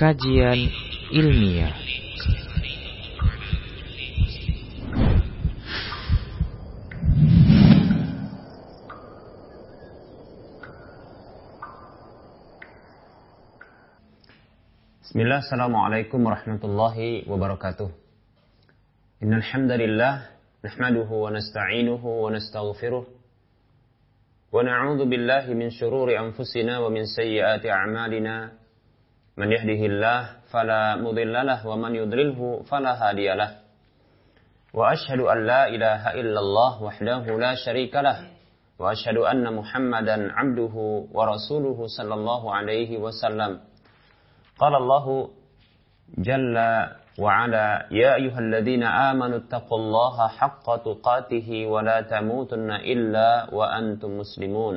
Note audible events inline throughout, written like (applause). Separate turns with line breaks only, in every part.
kajian ilmiah.
Bismillah, Assalamualaikum warahmatullahi wabarakatuh. Innal hamdalillah nahmaduhu wa nasta'inuhu wa nastaghfiruh wa na'udzu billahi min shururi anfusina wa min من يهده الله فلا مضل له ومن يضلله فلا هادي له وأشهد أن لا إله إلا الله وحده لا شريك له وأشهد أن محمدا عبده ورسوله صلى الله عليه وسلم قال الله جل وعلا يا أيها الذين آمنوا اتقوا الله حق تقاته ولا تموتن إلا وأنتم مسلمون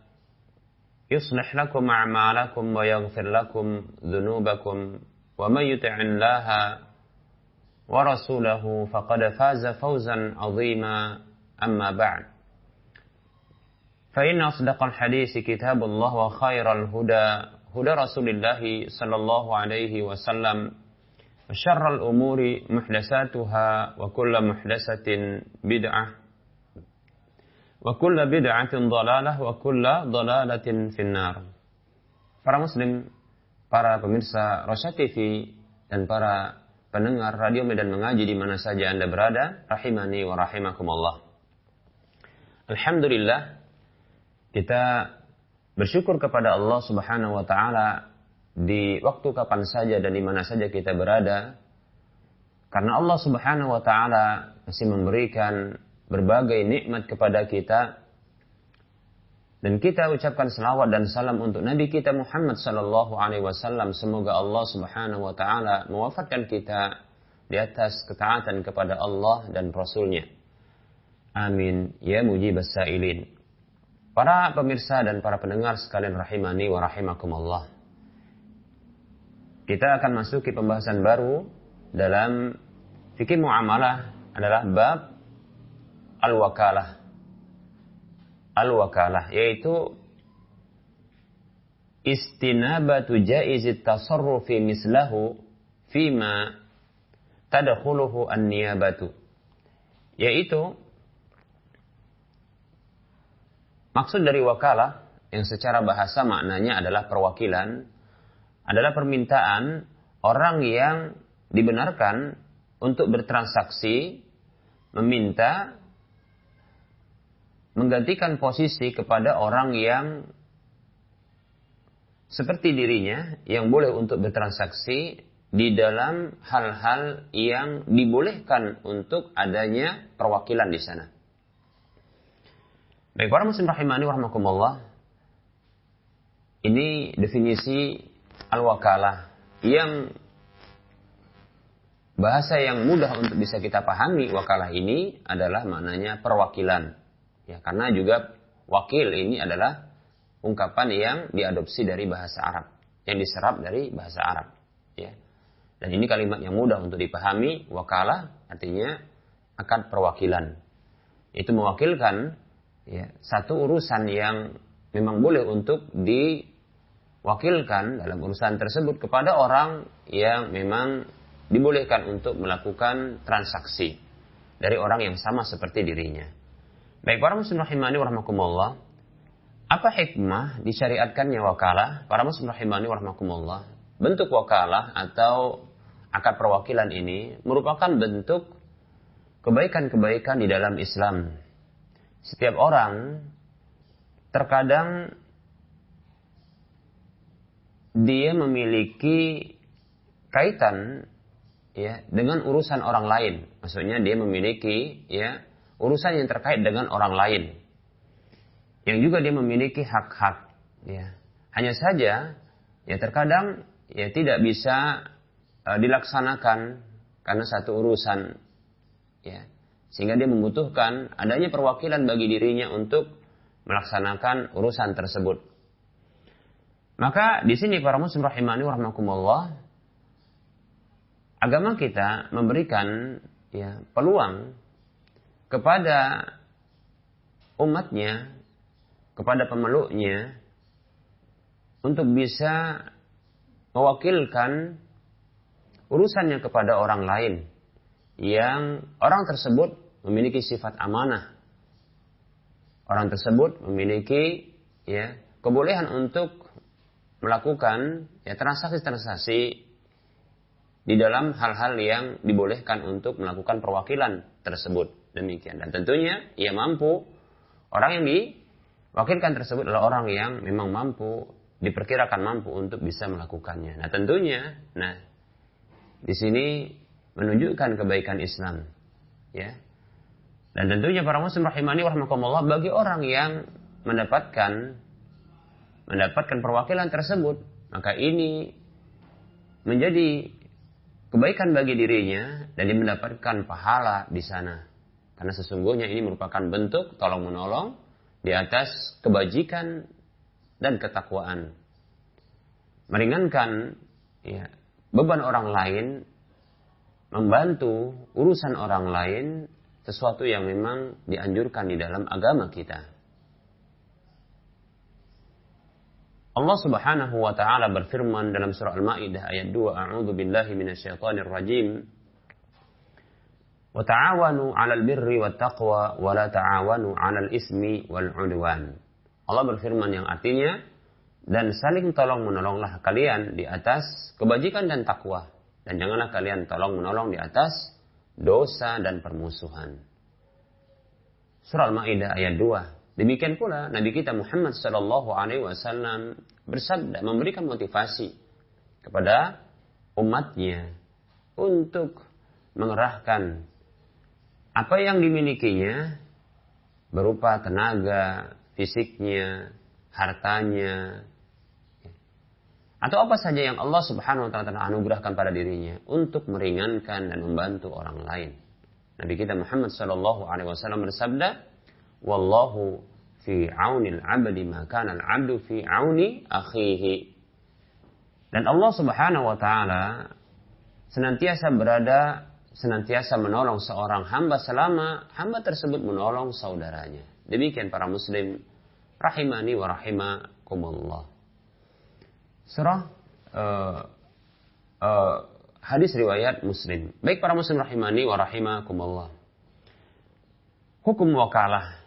يصلح لكم أعمالكم ويغفر لكم ذنوبكم ومن يطع الله ورسوله فقد فاز فوزا عظيما. أما بعد فإن أصدق الحديث كتاب الله وخير الهدى هدى رسول الله صلى الله عليه وسلم وشر الأمور محدثاتها وكل محدثة بدعة. Wa kulla bid'atin dhalalah wa kulla dhalalatin finnar. Para muslim, para pemirsa Rosya TV, dan para pendengar Radio Medan Mengaji di mana saja Anda berada, rahimani wa rahimakumullah. Alhamdulillah, kita bersyukur kepada Allah Subhanahu wa taala di waktu kapan saja dan di mana saja kita berada karena Allah Subhanahu wa taala masih memberikan berbagai nikmat kepada kita dan kita ucapkan selawat dan salam untuk Nabi kita Muhammad sallallahu alaihi wasallam semoga Allah Subhanahu wa taala mewafatkan kita di atas ketaatan kepada Allah dan Rasulnya. Amin ya mujibas sailin. Para pemirsa dan para pendengar sekalian rahimani wa rahimakumullah. Kita akan masuk ke pembahasan baru dalam fikih muamalah adalah bab al-wakalah. Al-wakalah yaitu istinabatu jaizit tasarrufi mislahu fima tadkhuluhu an-niyabatu. Yaitu Maksud dari wakalah yang secara bahasa maknanya adalah perwakilan adalah permintaan orang yang dibenarkan untuk bertransaksi meminta menggantikan posisi kepada orang yang seperti dirinya yang boleh untuk bertransaksi di dalam hal-hal yang dibolehkan untuk adanya perwakilan di sana. Baik, para muslim rahimani warahmatullah. Ini definisi al-wakalah yang bahasa yang mudah untuk bisa kita pahami wakalah ini adalah maknanya perwakilan. Ya, karena juga wakil ini adalah ungkapan yang diadopsi dari bahasa Arab, yang diserap dari bahasa Arab, ya. Dan ini kalimat yang mudah untuk dipahami, wakalah artinya akad perwakilan. Itu mewakilkan ya, satu urusan yang memang boleh untuk diwakilkan dalam urusan tersebut kepada orang yang memang dibolehkan untuk melakukan transaksi dari orang yang sama seperti dirinya. Baik para muslim rahimani warahmatullah. Apa hikmah disyariatkannya wakalah? Para muslim rahimani warahmatullah. Bentuk wakalah atau akad perwakilan ini merupakan bentuk kebaikan-kebaikan di dalam Islam setiap orang terkadang dia memiliki kaitan ya dengan urusan orang lain. Maksudnya dia memiliki ya urusan yang terkait dengan orang lain. Yang juga dia memiliki hak-hak ya. Hanya saja ya terkadang ya tidak bisa uh, dilaksanakan karena satu urusan ya sehingga dia membutuhkan adanya perwakilan bagi dirinya untuk melaksanakan urusan tersebut. Maka di sini para muslim rahimani warahmatullah agama kita memberikan ya peluang kepada umatnya, kepada pemeluknya untuk bisa mewakilkan urusannya kepada orang lain yang orang tersebut memiliki sifat amanah. Orang tersebut memiliki ya kebolehan untuk melakukan ya transaksi-transaksi di dalam hal-hal yang dibolehkan untuk melakukan perwakilan tersebut. Demikian. Dan tentunya ia mampu, orang yang diwakilkan tersebut adalah orang yang memang mampu, diperkirakan mampu untuk bisa melakukannya. Nah tentunya, nah di sini menunjukkan kebaikan Islam. Ya. Dan tentunya para muslim rahimani warahmatullah bagi orang yang mendapatkan mendapatkan perwakilan tersebut, maka ini menjadi kebaikan bagi dirinya dan dia mendapatkan pahala di sana. Karena sesungguhnya ini merupakan bentuk tolong menolong di atas kebajikan dan ketakwaan. Meringankan ya, beban orang lain, membantu urusan orang lain sesuatu yang memang dianjurkan di dalam agama kita. Allah Subhanahu wa taala berfirman dalam surah Al-Maidah ayat 2, A'udzu billahi minasyaitonir rajim. Wa ta'awanu 'alal birri wat taqwa wa la ta'awanu. Allah berfirman yang artinya dan saling tolong menolonglah kalian di atas kebajikan dan takwa dan janganlah kalian tolong menolong di atas dosa dan permusuhan. Surah Al-Maidah ayat 2 Demikian pula Nabi kita Muhammad Sallallahu Alaihi Wasallam bersabda memberikan motivasi kepada umatnya untuk mengerahkan apa yang dimilikinya? Berupa tenaga, fisiknya, hartanya, atau apa saja yang Allah Subhanahu wa taala anugerahkan pada dirinya untuk meringankan dan membantu orang lain. Nabi kita Muhammad sallallahu alaihi wasallam bersabda, wallahu fi aunil abdi maka al abdu fi auni akhihi. Dan Allah Subhanahu wa taala senantiasa berada senantiasa menolong seorang hamba selama hamba tersebut menolong saudaranya. Demikian para muslim rahimani wa rahimakumullah. Surah uh, uh, hadis riwayat muslim. Baik para muslim rahimani wa rahimakumullah. Hukum wakalah.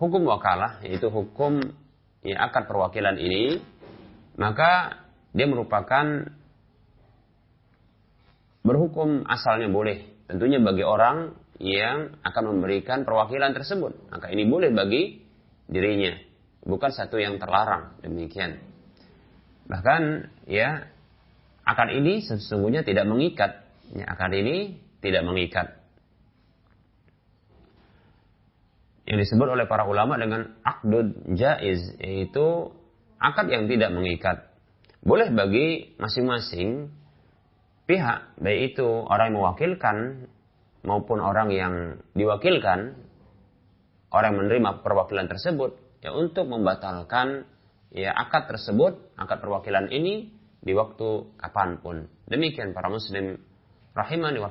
Hukum wakalah yaitu hukum ya, akad perwakilan ini maka dia merupakan berhukum asalnya boleh tentunya bagi orang yang akan memberikan perwakilan tersebut. Maka ini boleh bagi dirinya. Bukan satu yang terlarang. Demikian. Bahkan ya akad ini sesungguhnya tidak mengikat. Ya, akad ini tidak mengikat. Yang disebut oleh para ulama dengan akdud jaiz yaitu akad yang tidak mengikat. Boleh bagi masing-masing pihak baik itu orang yang mewakilkan maupun orang yang diwakilkan orang yang menerima perwakilan tersebut ya untuk membatalkan ya akad tersebut akad perwakilan ini di waktu kapan pun. Demikian para muslim rahimani wa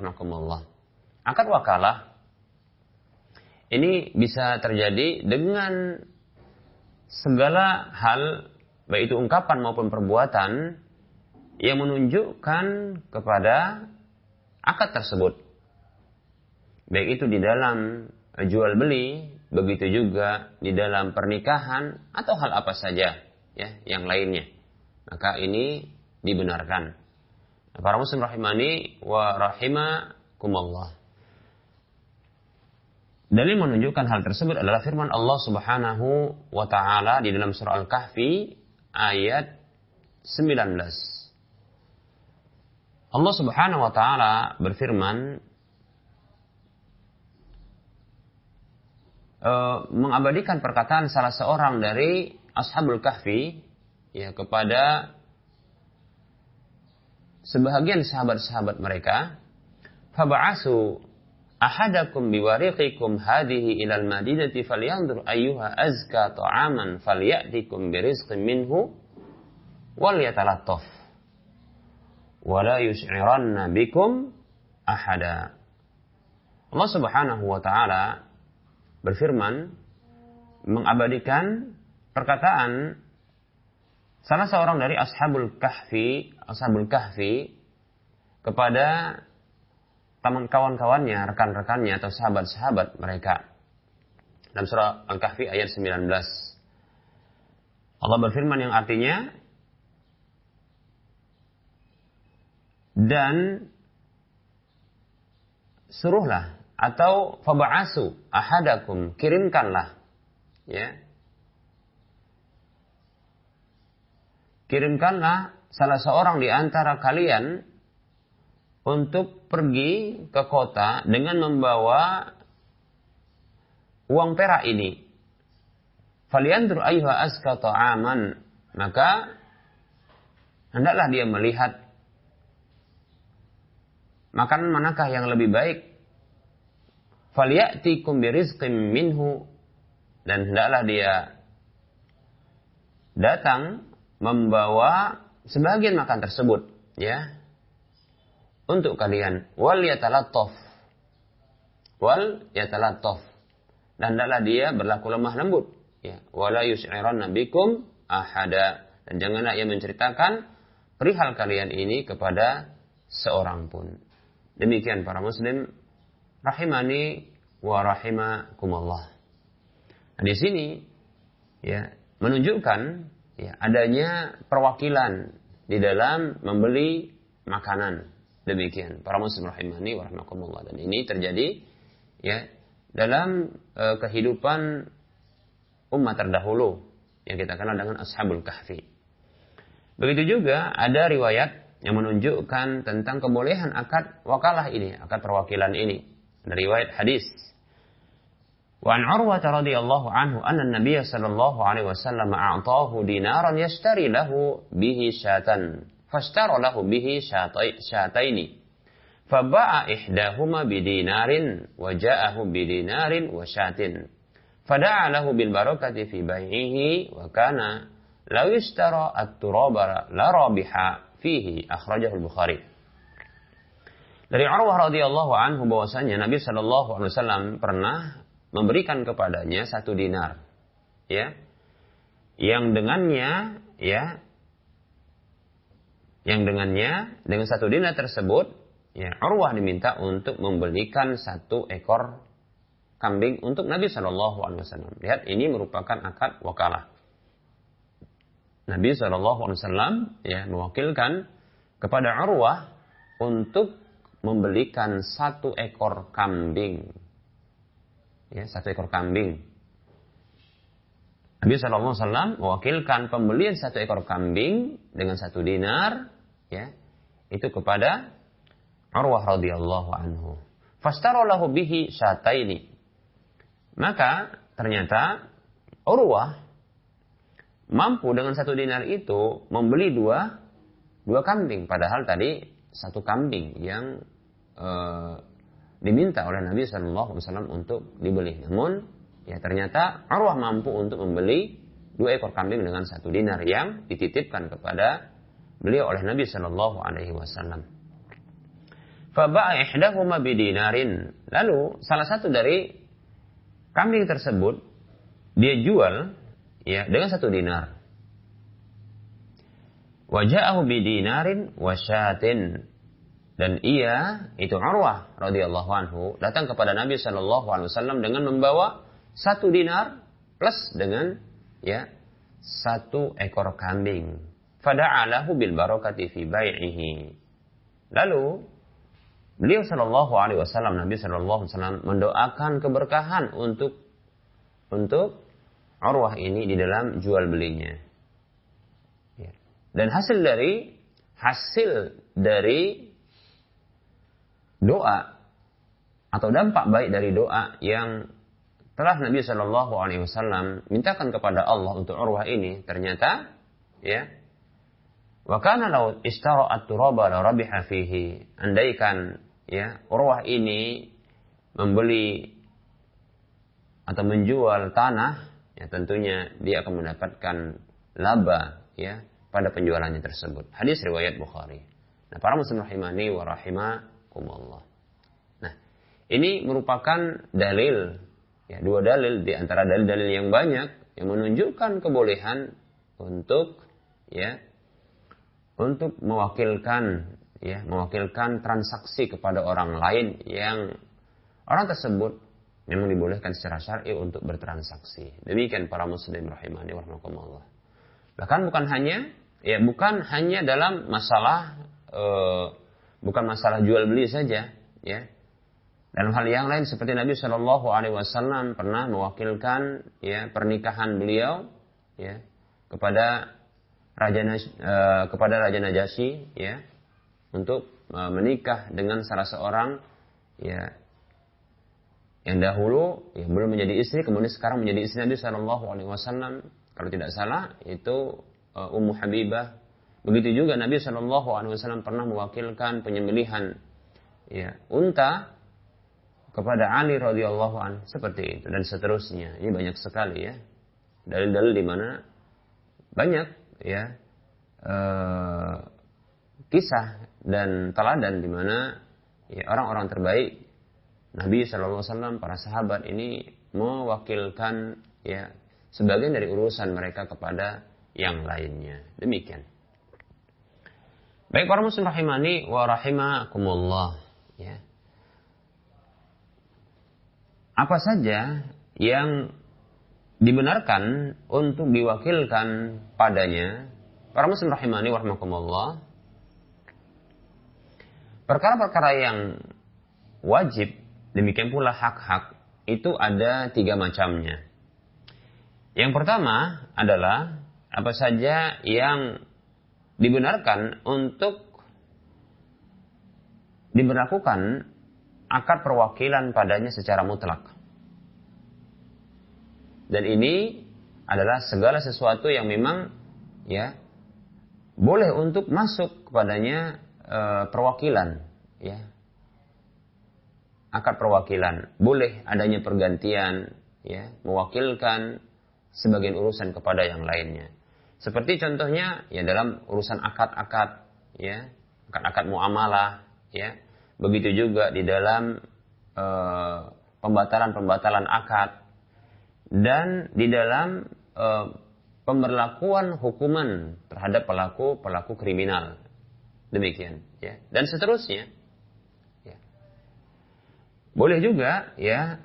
akad wakalah ini bisa terjadi dengan segala hal, baik itu ungkapan maupun perbuatan, yang menunjukkan kepada akad tersebut. Baik itu di dalam jual beli, begitu juga di dalam pernikahan atau hal apa saja ya yang lainnya. Maka ini dibenarkan. Para muslim rahimani wa rahimakumullah. Dalil menunjukkan hal tersebut adalah firman Allah Subhanahu wa taala di dalam surah Al-Kahfi ayat 19. Allah Subhanahu wa taala berfirman e, mengabadikan perkataan salah seorang dari Ashabul Kahfi ya kepada sebahagian sahabat-sahabat mereka, fab'asu ahadakum biwariqikum hadhihi ilal madinati falyanzur ayyuha azka ta'aman falyatikum birizqin minhu wal yatalattaf wala yus'iranna bikum ahada. Allah Subhanahu wa taala berfirman mengabadikan perkataan salah seorang dari ashabul kahfi, ashabul kahfi kepada teman kawan-kawannya, rekan-rekannya atau sahabat-sahabat mereka. Dalam surah Al-Kahfi ayat 19. Allah berfirman yang artinya dan suruhlah atau faba'asu ahadakum kirimkanlah ya kirimkanlah salah seorang di antara kalian untuk pergi ke kota dengan membawa uang perak ini. Faliantur ayuha aska ta'aman. Maka hendaklah dia melihat makanan manakah yang lebih baik. Faliyatikum birizqim minhu. Dan hendaklah dia datang membawa sebagian makan tersebut ya untuk kalian. Wal yatalattaf. Wal yatalattaf. Dan hendaklah dia berlaku lemah lembut ya. Wala yus'iran nabikum ahada. Dan janganlah ia menceritakan perihal kalian ini kepada seorang pun demikian para muslim rahimani wa rahimakumullah nah, di sini ya menunjukkan ya, adanya perwakilan di dalam membeli makanan. Demikian para muslim rahimani wa Dan ini terjadi ya dalam e, kehidupan umat terdahulu yang kita kenal dengan ashabul kahfi. Begitu juga ada riwayat yang menunjukkan tentang kebolehan akad wakalah ini, akad perwakilan ini dari riwayat hadis. Wa an Urwah radhiyallahu anhu anna Nabiy sallallahu alaihi wasallam a'tahu dinaran yashtari lahu bihi syatan. Fashtara lahu bihi syataini. Faba'a ihdahuma bidinarin wa ja'ahu bidinarin wa syatin. Fada'a lahu bil barakati fi bai'ihi wa kana law yashtara at-turaba la rabiha fihi akhrajahul Bukhari. Dari Arwah radhiyallahu anhu bahwasanya Nabi Shallallahu alaihi wasallam pernah memberikan kepadanya satu dinar. Ya. Yang dengannya ya yang dengannya dengan satu dinar tersebut ya Arwah diminta untuk membelikan satu ekor kambing untuk Nabi Shallallahu alaihi wasallam. Lihat ini merupakan akad wakalah. Nabi Wasallam ya mewakilkan kepada Urwah untuk membelikan satu ekor kambing ya, satu ekor kambing. Nabi SAW mewakilkan pembelian satu ekor kambing dengan satu dinar, ya, itu kepada Urwah radhiyallahu anhu. Fastarolahu bihi syataini. Maka ternyata Urwah mampu dengan satu dinar itu membeli dua dua kambing. Padahal tadi satu kambing yang eh, diminta oleh Nabi Shallallahu Alaihi Wasallam untuk dibeli. Namun ya ternyata Arwah mampu untuk membeli dua ekor kambing dengan satu dinar yang dititipkan kepada beliau oleh Nabi Shallallahu Alaihi Wasallam. Faba'a ihdahuma bidinarin. Lalu salah satu dari kambing tersebut dia jual ya dengan satu dinar. Waja'ahu bidinarin wasyatin dan ia itu Arwah radhiyallahu anhu datang kepada Nabi Shallallahu alaihi wasallam dengan membawa satu dinar plus dengan ya satu ekor kambing. Fada'alahu bil barakati fi bai'ihi. Lalu beliau Shallallahu alaihi wasallam Nabi Shallallahu alaihi wasallam mendoakan keberkahan untuk untuk Arwah ini di dalam jual belinya. Ya. Dan hasil dari hasil dari doa atau dampak baik dari doa yang telah Nabi Shallallahu Alaihi Wasallam mintakan kepada Allah untuk Urwah ini ternyata ya Wa kana law ishtara at-turaba la rabiha fihi. Andaikan ya Urwah ini membeli atau menjual tanah, ya tentunya dia akan mendapatkan laba ya pada penjualannya tersebut. Hadis riwayat Bukhari. Nah, para muslim rahimani wa rahimakumullah. Nah, ini merupakan dalil ya dua dalil di antara dalil-dalil yang banyak yang menunjukkan kebolehan untuk ya untuk mewakilkan ya mewakilkan transaksi kepada orang lain yang orang tersebut memang dibolehkan secara syar'i untuk bertransaksi. Demikian para muslim rahimani warahmatullah. Bahkan bukan hanya ya bukan hanya dalam masalah uh, bukan masalah jual beli saja ya. Dalam hal yang lain seperti Nabi Shallallahu Alaihi Wasallam pernah mewakilkan ya pernikahan beliau ya kepada raja uh, kepada raja Najasyi ya untuk uh, menikah dengan salah seorang ya yang dahulu ya, belum menjadi istri kemudian sekarang menjadi istri Nabi Shallallahu Alaihi Wasallam. Kalau tidak salah itu uh, Ummu Habibah. Begitu juga Nabi Shallallahu Alaihi Wasallam pernah mewakilkan penyembelihan ya unta kepada Ali radhiyallahu an seperti itu dan seterusnya. Ini banyak sekali ya. Dalil-dalil di mana banyak ya uh, kisah dan teladan di mana ya, orang-orang terbaik Nabi SAW, para sahabat ini mewakilkan ya sebagian dari urusan mereka kepada yang lainnya. Demikian. Baik para muslim rahimani wa rahimakumullah. Ya. Apa saja yang dibenarkan untuk diwakilkan padanya para muslim rahimani wa rahimakumullah perkara-perkara yang wajib Demikian pula hak-hak itu ada tiga macamnya. Yang pertama adalah apa saja yang dibenarkan untuk diberlakukan akad perwakilan padanya secara mutlak. Dan ini adalah segala sesuatu yang memang ya boleh untuk masuk kepadanya e, perwakilan ya akad perwakilan. Boleh adanya pergantian, ya, mewakilkan sebagian urusan kepada yang lainnya. Seperti contohnya ya dalam urusan akad-akad, ya, akad-akad muamalah, ya. Begitu juga di dalam pembatalan pembatalan-pembatalan akad dan di dalam uh, pemberlakuan hukuman terhadap pelaku pelaku kriminal. Demikian, ya. Dan seterusnya. Boleh juga ya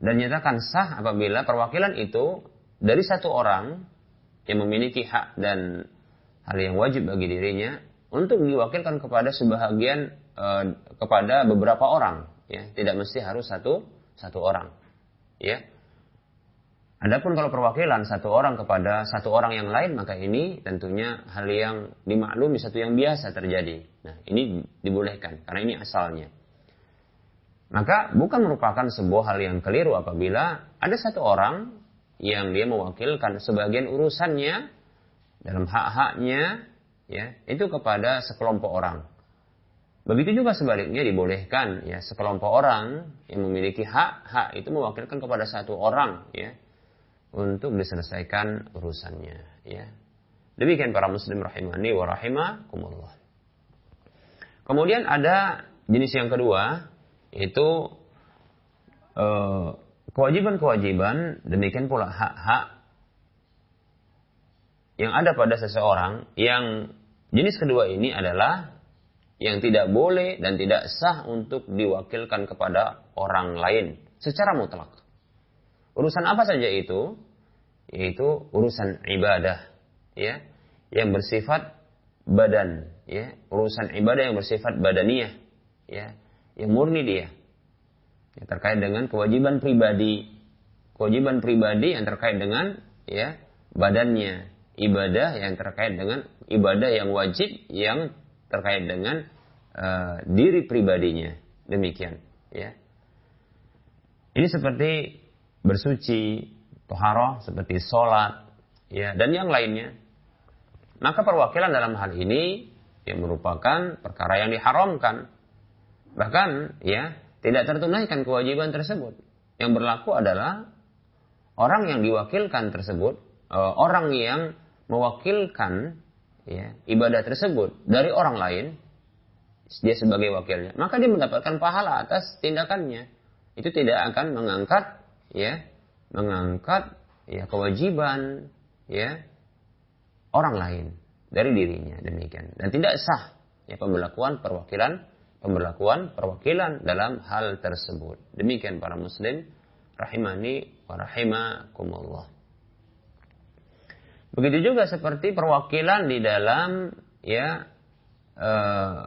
dan nyatakan sah apabila perwakilan itu dari satu orang yang memiliki hak dan hal yang wajib bagi dirinya untuk diwakilkan kepada sebahagian e, kepada beberapa orang ya tidak mesti harus satu satu orang ya Adapun kalau perwakilan satu orang kepada satu orang yang lain maka ini tentunya hal yang dimaklumi satu yang biasa terjadi. Nah, ini dibolehkan karena ini asalnya. Maka bukan merupakan sebuah hal yang keliru apabila ada satu orang yang dia mewakilkan sebagian urusannya dalam hak-haknya ya itu kepada sekelompok orang. Begitu juga sebaliknya dibolehkan ya sekelompok orang yang memiliki hak-hak itu mewakilkan kepada satu orang ya untuk diselesaikan urusannya ya. Demikian para muslim rahimani wa rahimakumullah. Kemudian ada jenis yang kedua itu eh, kewajiban-kewajiban demikian pula hak-hak yang ada pada seseorang yang jenis kedua ini adalah yang tidak boleh dan tidak sah untuk diwakilkan kepada orang lain secara mutlak. Urusan apa saja itu? Yaitu urusan ibadah, ya, yang bersifat badan, ya, urusan ibadah yang bersifat badaniyah, ya, yang murni dia. Ya, terkait dengan kewajiban pribadi. Kewajiban pribadi yang terkait dengan ya badannya. Ibadah yang terkait dengan ibadah yang wajib yang terkait dengan uh, diri pribadinya. Demikian, ya. Ini seperti bersuci, toharoh, seperti sholat, ya, dan yang lainnya. maka perwakilan dalam hal ini yang merupakan perkara yang diharamkan. Bahkan ya tidak tertunaikan kewajiban tersebut. Yang berlaku adalah orang yang diwakilkan tersebut, uh, orang yang mewakilkan ya, ibadah tersebut dari orang lain, dia sebagai wakilnya, maka dia mendapatkan pahala atas tindakannya. Itu tidak akan mengangkat ya, mengangkat ya kewajiban ya orang lain dari dirinya demikian dan tidak sah ya pemberlakuan perwakilan pemberlakuan perwakilan dalam hal tersebut. Demikian para muslim rahimani wa rahimakumullah. Begitu juga seperti perwakilan di dalam ya eh,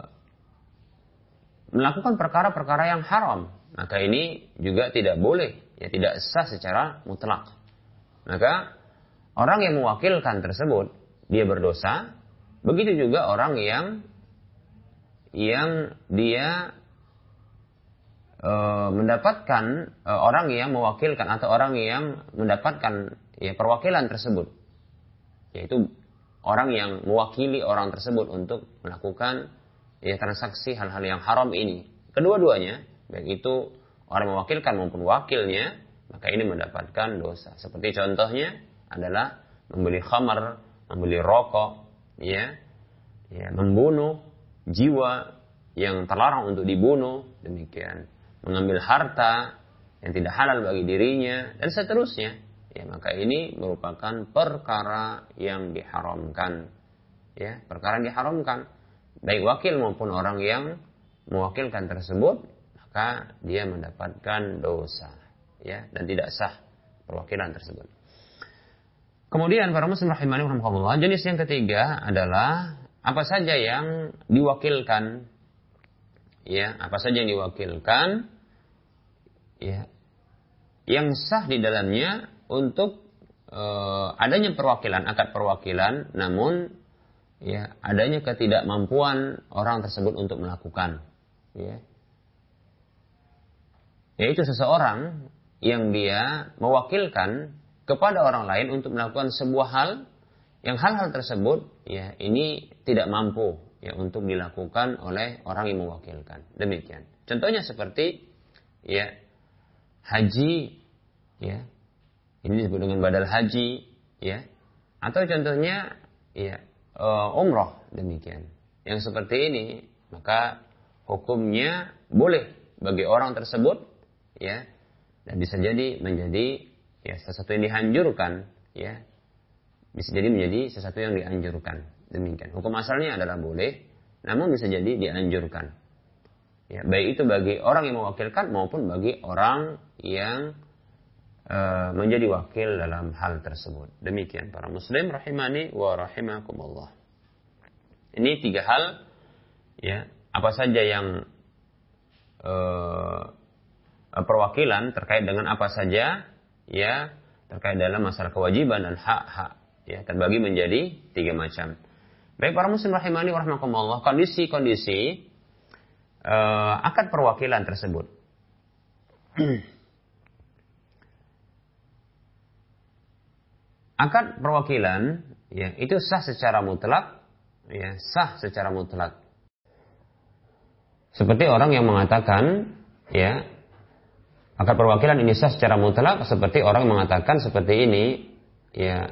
melakukan perkara-perkara yang haram. Maka ini juga tidak boleh ya tidak sah secara mutlak. Maka orang yang mewakilkan tersebut dia berdosa, begitu juga orang yang yang dia e, mendapatkan e, orang yang mewakilkan atau orang yang mendapatkan ya perwakilan tersebut, yaitu orang yang mewakili orang tersebut untuk melakukan ya transaksi hal-hal yang haram ini. Kedua-duanya, baik itu orang mewakilkan maupun wakilnya, maka ini mendapatkan dosa. Seperti contohnya adalah membeli khamar membeli rokok, ya, ya membunuh jiwa yang terlarang untuk dibunuh, demikian, mengambil harta yang tidak halal bagi dirinya dan seterusnya. Ya, maka ini merupakan perkara yang diharamkan. Ya, perkara yang diharamkan. Baik wakil maupun orang yang mewakilkan tersebut, maka dia mendapatkan dosa, ya, dan tidak sah perwakilan tersebut. Kemudian para muslim rahimani jenis yang ketiga adalah apa saja yang diwakilkan? Ya, apa saja yang diwakilkan? Ya yang sah di dalamnya untuk uh, adanya perwakilan, akad perwakilan namun ya adanya ketidakmampuan orang tersebut untuk melakukan ya. Yaitu seseorang yang dia mewakilkan kepada orang lain untuk melakukan sebuah hal yang hal-hal tersebut ya ini tidak mampu ya untuk dilakukan oleh orang yang mewakilkan. Demikian. Contohnya seperti ya haji ya. Ini disebut dengan badal haji ya. Atau contohnya ya uh, umroh demikian. Yang seperti ini maka hukumnya boleh bagi orang tersebut ya dan bisa jadi menjadi ya sesuatu yang dihancurkan ya bisa jadi menjadi sesuatu yang dianjurkan. Demikian. Hukum asalnya adalah boleh namun bisa jadi dianjurkan. Ya baik itu bagi orang yang mewakilkan maupun bagi orang yang e, menjadi wakil dalam hal tersebut. Demikian para muslim rahimani wa rahimakumullah. Ini tiga hal ya apa saja yang e, perwakilan terkait dengan apa saja ya terkait dalam masalah kewajiban dan hak-hak ya terbagi menjadi tiga macam. Baik para muslim rahimani warahmatullah kondisi-kondisi uh, akad perwakilan tersebut. akad perwakilan ya itu sah secara mutlak ya sah secara mutlak. Seperti orang yang mengatakan ya maka perwakilan ini sah secara mutlak seperti orang mengatakan seperti ini, ya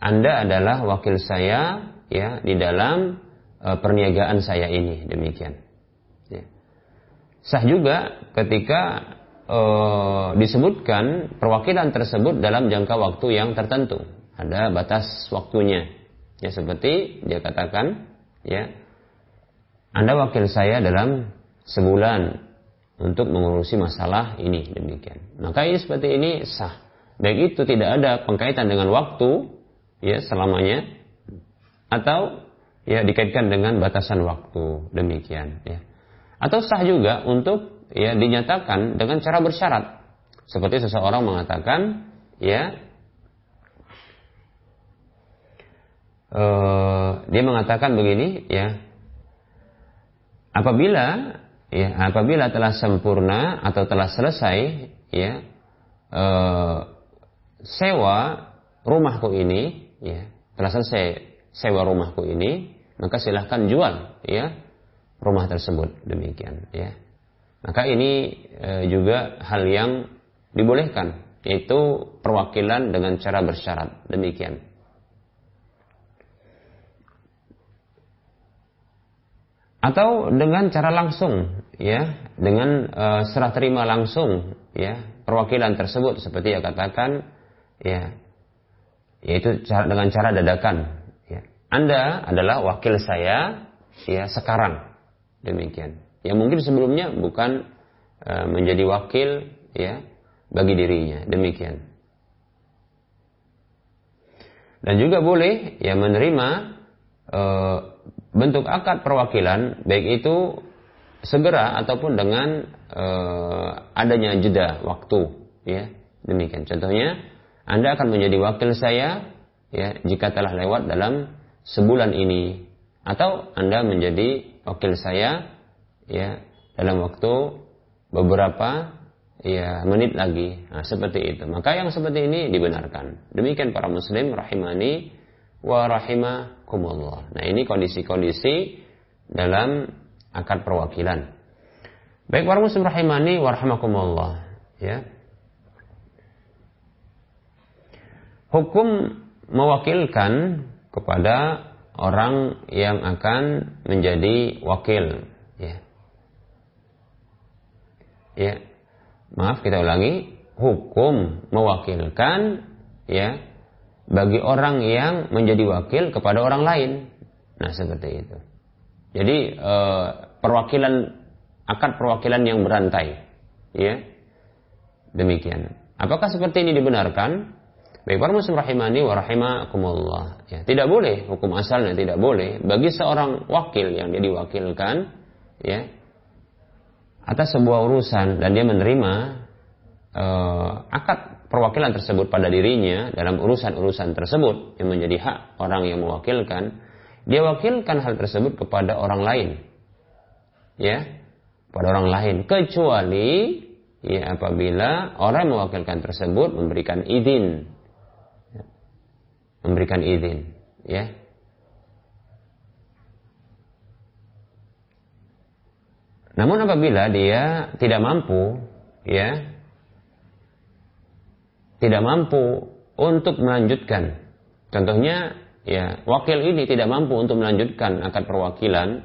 Anda adalah wakil saya ya di dalam e, perniagaan saya ini demikian. Ya. Sah juga ketika e, disebutkan perwakilan tersebut dalam jangka waktu yang tertentu, ada batas waktunya. Ya seperti dia katakan, ya Anda wakil saya dalam sebulan untuk mengurusi masalah ini demikian. Maka ini seperti ini sah. Baik itu tidak ada pengkaitan dengan waktu ya selamanya atau ya dikaitkan dengan batasan waktu demikian ya. Atau sah juga untuk ya dinyatakan dengan cara bersyarat. Seperti seseorang mengatakan ya uh, dia mengatakan begini ya apabila ya apabila telah sempurna atau telah selesai ya e, sewa rumahku ini ya. Telah selesai sewa rumahku ini, maka silahkan jual ya rumah tersebut. Demikian ya. Maka ini e, juga hal yang dibolehkan yaitu perwakilan dengan cara bersyarat. Demikian. Atau dengan cara langsung ya, dengan e, serah terima langsung ya, perwakilan tersebut seperti yang katakan ya yaitu dengan cara dadakan ya. Anda adalah wakil saya ya sekarang demikian. Yang mungkin sebelumnya bukan e, menjadi wakil ya bagi dirinya. Demikian. Dan juga boleh ya menerima e, bentuk akad perwakilan baik itu segera ataupun dengan e, adanya jeda waktu ya demikian contohnya Anda akan menjadi wakil saya ya jika telah lewat dalam sebulan ini atau Anda menjadi wakil saya ya dalam waktu beberapa ya menit lagi. Nah, seperti itu. Maka yang seperti ini dibenarkan. Demikian para muslim rahimani wa rahimakumullah. Nah, ini kondisi-kondisi dalam akad perwakilan. Baik para muslim rahimani wa rahimakumullah, ya. Hukum mewakilkan kepada orang yang akan menjadi wakil, ya. Ya, maaf kita ulangi, hukum mewakilkan ya bagi orang yang menjadi wakil kepada orang lain. Nah, seperti itu. Jadi e, perwakilan akad perwakilan yang berantai, ya. Demikian. Apakah seperti ini dibenarkan? Baik para muslim rahimani wa rahimakumullah. Ya, tidak boleh hukum asalnya tidak boleh bagi seorang wakil yang dia diwakilkan ya atas sebuah urusan dan dia menerima uh, akad perwakilan tersebut pada dirinya dalam urusan-urusan tersebut yang menjadi hak orang yang mewakilkan, dia wakilkan hal tersebut kepada orang lain. Ya, pada orang lain kecuali ya apabila orang mewakilkan tersebut memberikan izin memberikan izin ya Namun apabila dia tidak mampu, ya, tidak mampu untuk melanjutkan, contohnya, ya, wakil ini tidak mampu untuk melanjutkan akad perwakilan,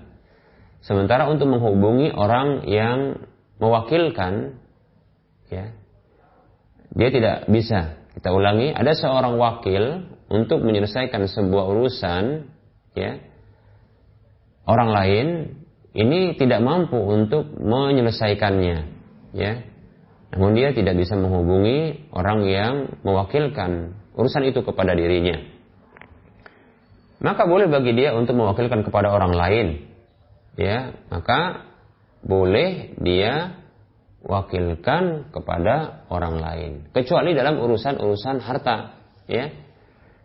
sementara untuk menghubungi orang yang mewakilkan, ya, dia tidak bisa. Kita ulangi, ada seorang wakil untuk menyelesaikan sebuah urusan, ya, orang lain ini tidak mampu untuk menyelesaikannya, ya. Namun dia tidak bisa menghubungi orang yang mewakilkan urusan itu kepada dirinya. Maka boleh bagi dia untuk mewakilkan kepada orang lain, ya. Maka boleh dia wakilkan kepada orang lain, kecuali dalam urusan-urusan harta, ya.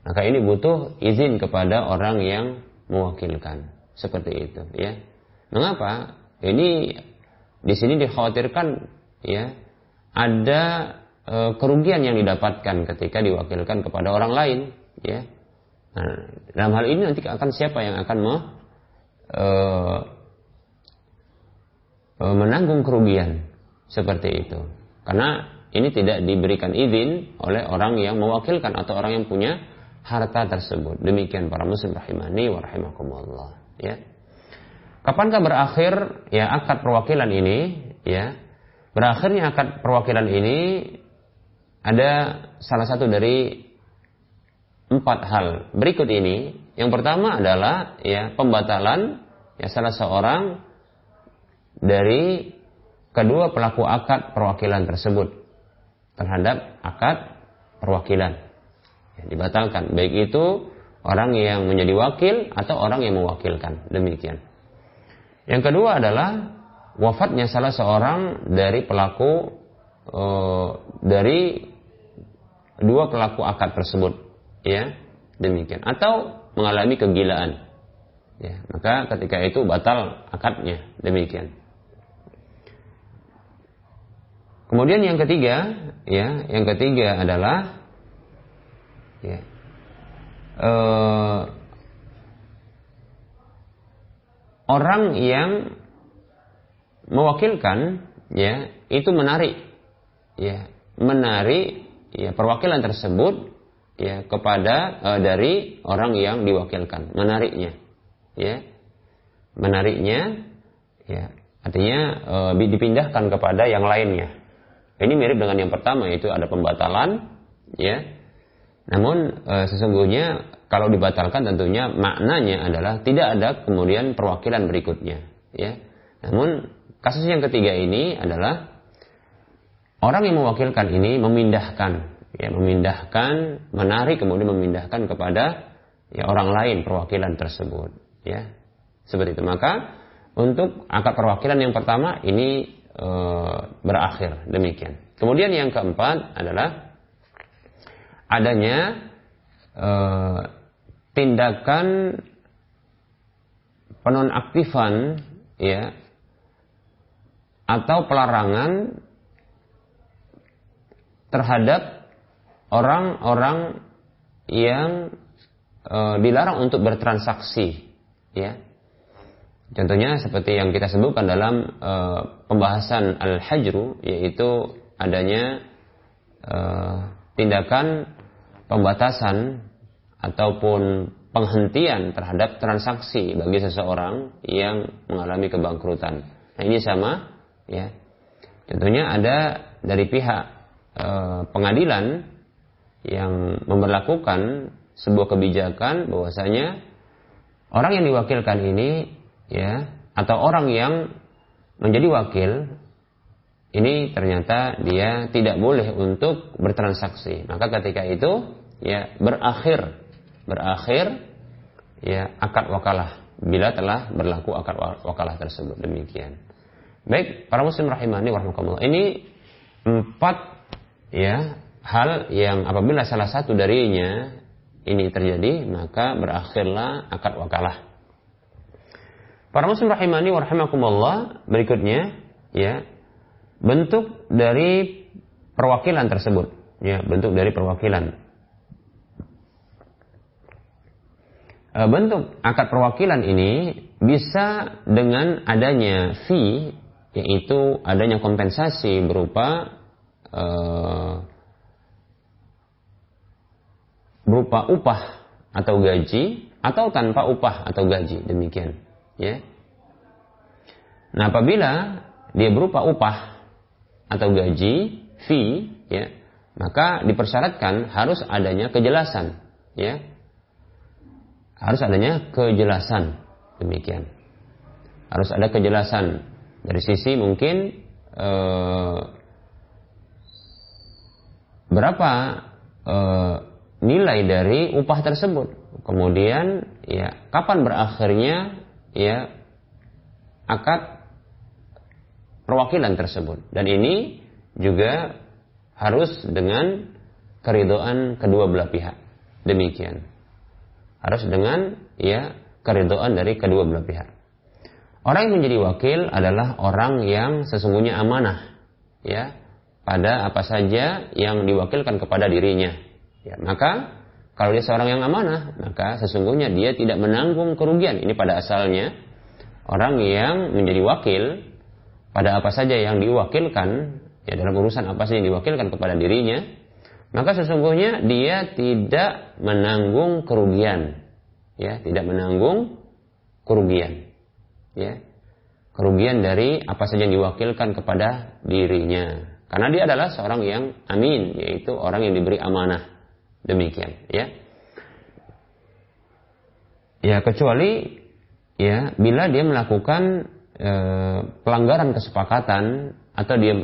Maka ini butuh izin kepada orang yang mewakilkan, seperti itu, ya. Mengapa? Ini di sini dikhawatirkan ya ada e, kerugian yang didapatkan ketika diwakilkan kepada orang lain ya. Nah, dalam hal ini nanti akan siapa yang akan me, e, e, menanggung kerugian seperti itu? Karena ini tidak diberikan izin oleh orang yang mewakilkan atau orang yang punya harta tersebut. Demikian para muslim rahimani wa rahimakumullah ya. Kapankah berakhir ya akad perwakilan ini? Ya, berakhirnya akad perwakilan ini ada salah satu dari empat hal berikut ini. Yang pertama adalah ya pembatalan ya salah seorang dari kedua pelaku akad perwakilan tersebut terhadap akad perwakilan dibatalkan. Baik itu orang yang menjadi wakil atau orang yang mewakilkan. Demikian. Yang kedua adalah wafatnya salah seorang dari pelaku e, dari dua pelaku akad tersebut, ya demikian. Atau mengalami kegilaan, ya maka ketika itu batal akadnya, demikian. Kemudian yang ketiga, ya yang ketiga adalah ya, e, orang yang mewakilkan ya itu menarik ya menarik ya perwakilan tersebut ya kepada uh, dari orang yang diwakilkan. Menariknya ya menariknya ya artinya uh, dipindahkan kepada yang lainnya. Ini mirip dengan yang pertama yaitu ada pembatalan ya namun uh, sesungguhnya kalau dibatalkan tentunya maknanya adalah tidak ada kemudian perwakilan berikutnya ya. Namun kasus yang ketiga ini adalah orang yang mewakilkan ini memindahkan ya memindahkan menarik kemudian memindahkan kepada ya orang lain perwakilan tersebut ya. Seperti itu. Maka untuk akad perwakilan yang pertama ini e, berakhir. Demikian. Kemudian yang keempat adalah adanya e, tindakan penonaktifan ya atau pelarangan terhadap orang-orang yang e, dilarang untuk bertransaksi ya. Contohnya seperti yang kita sebutkan dalam e, pembahasan al-hajru yaitu adanya e, tindakan pembatasan ataupun penghentian terhadap transaksi bagi seseorang yang mengalami kebangkrutan. Nah, ini sama ya. Contohnya ada dari pihak e, pengadilan yang memperlakukan sebuah kebijakan bahwasanya orang yang diwakilkan ini ya atau orang yang menjadi wakil ini ternyata dia tidak boleh untuk bertransaksi. Maka ketika itu ya berakhir berakhir ya akad wakalah bila telah berlaku akad wakalah tersebut demikian. Baik, para muslim rahimani warahmatullah. Ini empat ya hal yang apabila salah satu darinya ini terjadi maka berakhirlah akad wakalah. Para muslim rahimani wa rahimakumullah berikutnya ya bentuk dari perwakilan tersebut. Ya bentuk dari perwakilan. E, bentuk akad perwakilan ini bisa dengan adanya fee yaitu adanya kompensasi berupa uh, berupa upah atau gaji atau tanpa upah atau gaji. Demikian ya. Nah apabila dia berupa upah atau gaji fee ya maka dipersyaratkan harus adanya kejelasan ya. Harus adanya kejelasan demikian. Harus ada kejelasan. Dari sisi mungkin eh, berapa eh, nilai dari upah tersebut. Kemudian ya kapan berakhirnya ya akad perwakilan tersebut. Dan ini juga harus dengan keridoan kedua belah pihak. Demikian. Harus dengan ya keridoan dari kedua belah pihak. Orang yang menjadi wakil adalah orang yang sesungguhnya amanah ya pada apa saja yang diwakilkan kepada dirinya Ya, maka kalau dia seorang yang amanah, maka sesungguhnya dia tidak menanggung kerugian. Ini pada asalnya orang yang menjadi wakil pada apa saja yang diwakilkan, ya dalam urusan apa saja yang diwakilkan kepada dirinya, maka sesungguhnya dia tidak menanggung kerugian. Ya, tidak menanggung kerugian. Ya. Kerugian dari apa saja yang diwakilkan kepada dirinya. Karena dia adalah seorang yang amin, yaitu orang yang diberi amanah. Demikian, ya. Ya, kecuali ya bila dia melakukan e, pelanggaran kesepakatan atau dia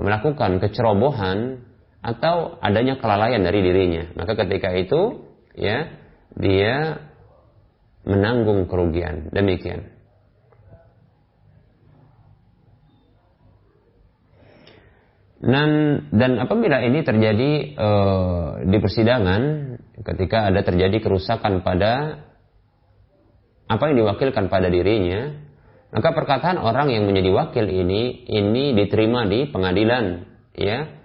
melakukan kecerobohan atau adanya kelalaian dari dirinya, maka ketika itu ya dia menanggung kerugian. Demikian. Dan dan apabila ini terjadi e, di persidangan ketika ada terjadi kerusakan pada apa yang diwakilkan pada dirinya, maka perkataan orang yang menjadi wakil ini ini diterima di pengadilan, ya.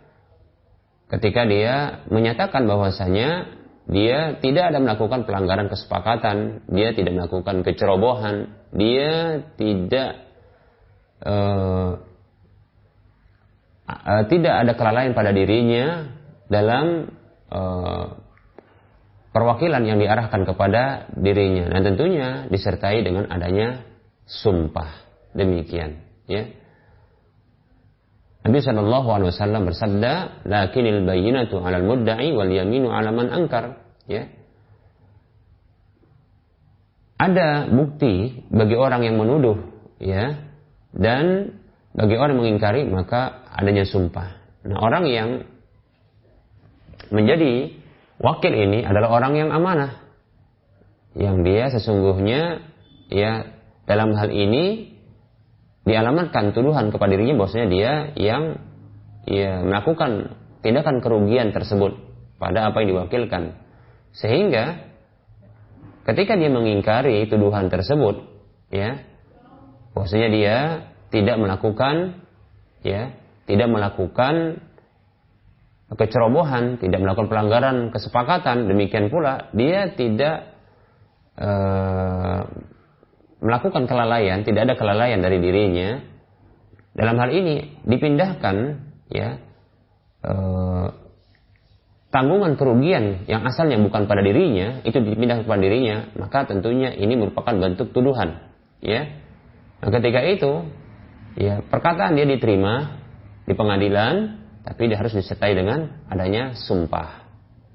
Ketika dia menyatakan bahwasanya dia tidak ada melakukan pelanggaran kesepakatan, dia tidak melakukan kecerobohan, dia tidak uh, uh, tidak ada kelalaian pada dirinya dalam uh, perwakilan yang diarahkan kepada dirinya dan tentunya disertai dengan adanya sumpah demikian ya Nabi Shallallahu Alaihi Wasallam bersabda, "Lakinil bayinatu alal mudda'i wal yaminu alaman angkar." Ya. Ada bukti bagi orang yang menuduh, ya, dan bagi orang yang mengingkari maka adanya sumpah. Nah, orang yang menjadi wakil ini adalah orang yang amanah, yang dia sesungguhnya ya dalam hal ini dialamatkan tuduhan kepada dirinya bahwasanya dia yang ya melakukan tindakan kerugian tersebut pada apa yang diwakilkan. Sehingga ketika dia mengingkari tuduhan tersebut, ya, bahwasanya dia tidak melakukan ya, tidak melakukan kecerobohan, tidak melakukan pelanggaran kesepakatan, demikian pula dia tidak uh, melakukan kelalaian, tidak ada kelalaian dari dirinya, dalam hal ini dipindahkan ya eh, tanggungan kerugian yang asalnya bukan pada dirinya itu dipindahkan kepada dirinya, maka tentunya ini merupakan bentuk tuduhan, ya. Nah, ketika itu ya perkataan dia diterima di pengadilan, tapi dia harus disertai dengan adanya sumpah.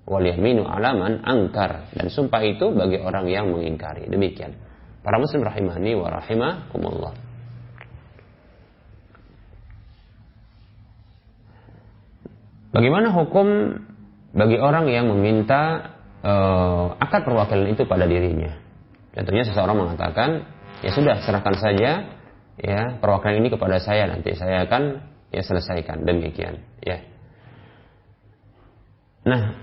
Waliyaminu alaman angkar dan sumpah itu bagi orang yang mengingkari. Demikian. Para muslim rahimani wa rahimakumullah. Bagaimana hukum bagi orang yang meminta uh, akad perwakilan itu pada dirinya? Contohnya seseorang mengatakan, ya sudah serahkan saja ya perwakilan ini kepada saya nanti saya akan ya selesaikan demikian ya. Nah,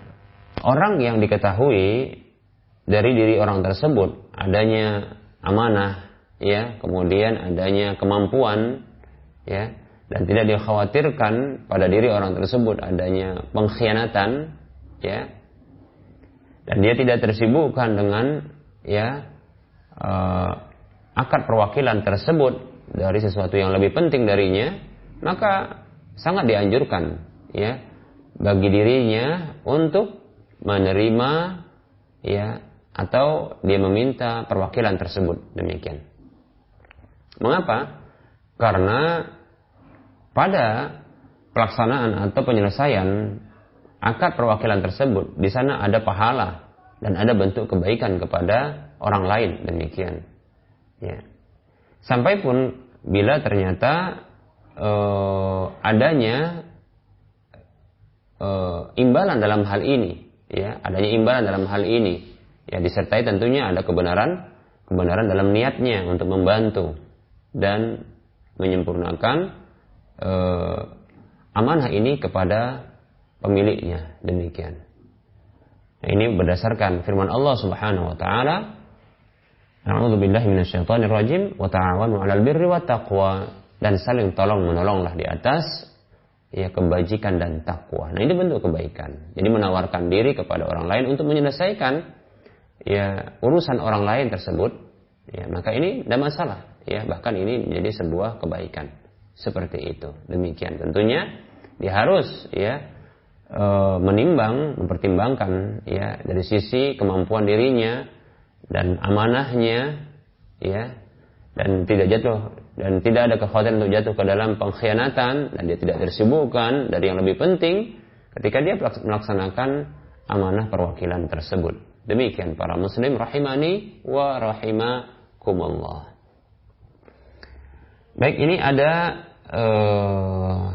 orang yang diketahui dari diri orang tersebut adanya amanah, ya, kemudian adanya kemampuan, ya, dan tidak dikhawatirkan pada diri orang tersebut adanya pengkhianatan, ya, dan dia tidak tersibukkan dengan ya uh, akad perwakilan tersebut dari sesuatu yang lebih penting darinya, maka sangat dianjurkan, ya, bagi dirinya untuk menerima ya atau dia meminta perwakilan tersebut demikian. Mengapa? Karena pada pelaksanaan atau penyelesaian akad perwakilan tersebut di sana ada pahala dan ada bentuk kebaikan kepada orang lain demikian. Ya. Sampai pun bila ternyata eh, adanya eh, imbalan dalam hal ini, ya, adanya imbalan dalam hal ini ya disertai tentunya ada kebenaran kebenaran dalam niatnya untuk membantu dan menyempurnakan eh, amanah ini kepada pemiliknya demikian. Nah, ini berdasarkan firman Allah Subhanahu wa taala rajim wa ta'awanu 'alal birri wat taqwa dan saling tolong menolonglah di atas ya kebajikan dan takwa. Nah, ini bentuk kebaikan. Jadi menawarkan diri kepada orang lain untuk menyelesaikan ya urusan orang lain tersebut, ya maka ini tidak masalah, ya bahkan ini menjadi sebuah kebaikan seperti itu. Demikian tentunya dia harus ya e, menimbang, mempertimbangkan ya dari sisi kemampuan dirinya dan amanahnya, ya dan tidak jatuh dan tidak ada kekhawatiran untuk jatuh ke dalam pengkhianatan dan dia tidak tersibukkan dari yang lebih penting ketika dia melaksanakan amanah perwakilan tersebut. Demikian para muslim rahimani wa rahimakumullah. Baik, ini ada uh,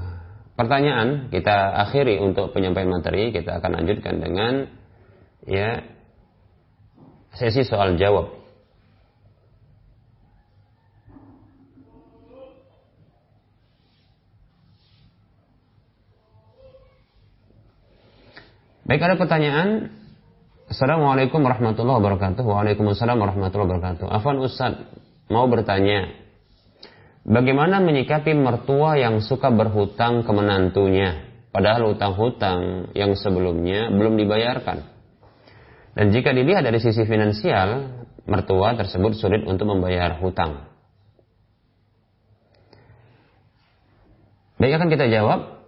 pertanyaan kita akhiri untuk penyampaian materi. Kita akan lanjutkan dengan ya sesi soal jawab. Baik, ada pertanyaan Assalamualaikum warahmatullahi wabarakatuh. Waalaikumsalam warahmatullahi wabarakatuh. Afwan Ustaz, mau bertanya. Bagaimana menyikapi mertua yang suka berhutang ke menantunya, padahal hutang-hutang yang sebelumnya belum dibayarkan? Dan jika dilihat dari sisi finansial, mertua tersebut sulit untuk membayar hutang. Baik akan kita jawab.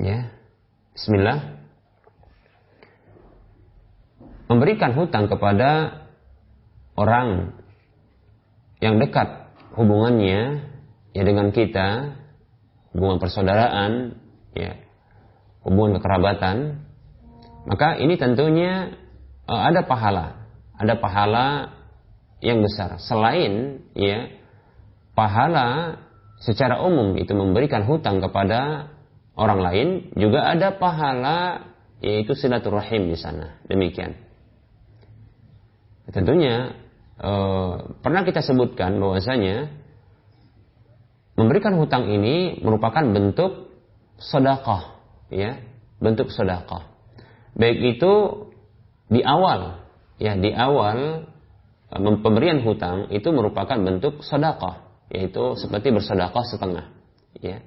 Ya. Bismillah. Memberikan hutang kepada orang yang dekat hubungannya ya dengan kita, hubungan persaudaraan, ya, hubungan kekerabatan, maka ini tentunya uh, ada pahala, ada pahala yang besar. Selain ya pahala secara umum itu memberikan hutang kepada orang lain juga ada pahala yaitu silaturahim di sana. Demikian tentunya eh, pernah kita sebutkan bahwasanya memberikan hutang ini merupakan bentuk sedekah ya bentuk sedekah. Baik itu di awal ya di awal pemberian hutang itu merupakan bentuk sedekah yaitu seperti bersedekah setengah ya.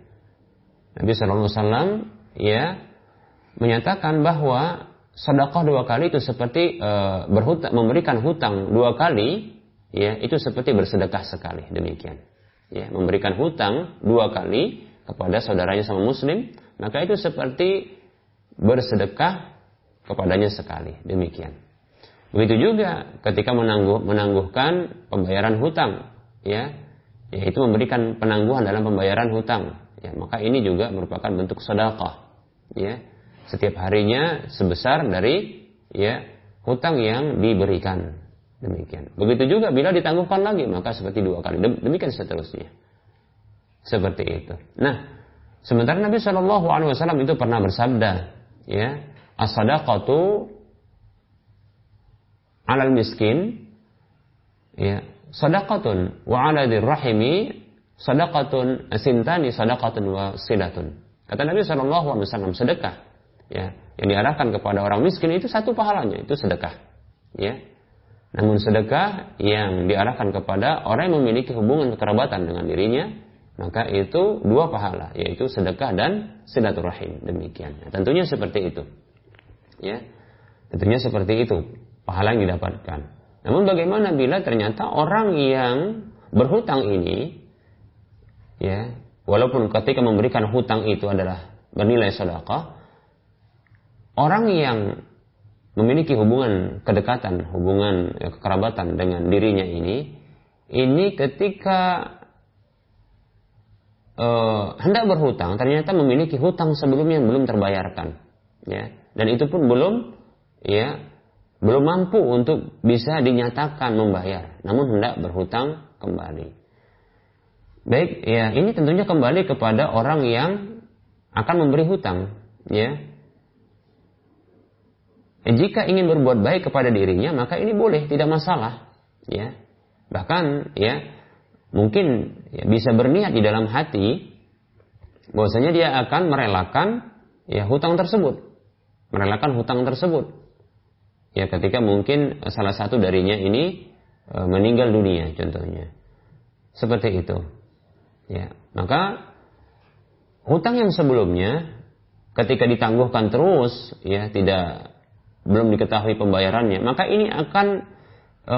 Nabi Shallallahu Alaihi Wasallam ya menyatakan bahwa sedekah dua kali itu seperti e, berhutang memberikan hutang dua kali ya itu seperti bersedekah sekali demikian ya memberikan hutang dua kali kepada saudaranya sama muslim maka itu seperti bersedekah kepadanya sekali demikian Begitu juga ketika menangguh, menangguhkan pembayaran hutang, ya, yaitu memberikan penangguhan dalam pembayaran hutang. Ya, maka ini juga merupakan bentuk sedekah, ya. Setiap harinya sebesar dari ya hutang yang diberikan. Demikian. Begitu juga bila ditangguhkan lagi, maka seperti dua kali. Demikian seterusnya. Seperti itu. Nah, sementara Nabi Shallallahu Alaihi Wasallam itu pernah bersabda, ya, as-sadaqatu alal miskin ya sadaqatun wa ala rahimi sadaqatun asintani sadaqatun wa silatun kata Nabi Shallallahu alaihi wasallam sedekah ya yang diarahkan kepada orang miskin itu satu pahalanya itu sedekah. Ya. Namun sedekah yang diarahkan kepada orang yang memiliki hubungan kekerabatan dengan dirinya maka itu dua pahala yaitu sedekah dan silaturahim. Demikian. Ya, tentunya seperti itu. Ya tentunya seperti itu pahala yang didapatkan. Namun bagaimana bila ternyata orang yang berhutang ini ya, walaupun ketika memberikan hutang itu adalah bernilai sedekah, orang yang memiliki hubungan kedekatan, hubungan ya, kekerabatan dengan dirinya ini, ini ketika uh, hendak berhutang ternyata memiliki hutang sebelumnya yang belum terbayarkan, ya, dan itu pun belum ya belum mampu untuk bisa dinyatakan membayar, namun hendak berhutang kembali. Baik, ya ini tentunya kembali kepada orang yang akan memberi hutang, ya. Jika ingin berbuat baik kepada dirinya, maka ini boleh, tidak masalah, ya. Bahkan, ya, mungkin ya, bisa berniat di dalam hati bahwasanya dia akan merelakan ya hutang tersebut, merelakan hutang tersebut. Ya ketika mungkin salah satu darinya ini e, meninggal dunia contohnya. Seperti itu. Ya maka hutang yang sebelumnya ketika ditangguhkan terus ya tidak belum diketahui pembayarannya maka ini akan e,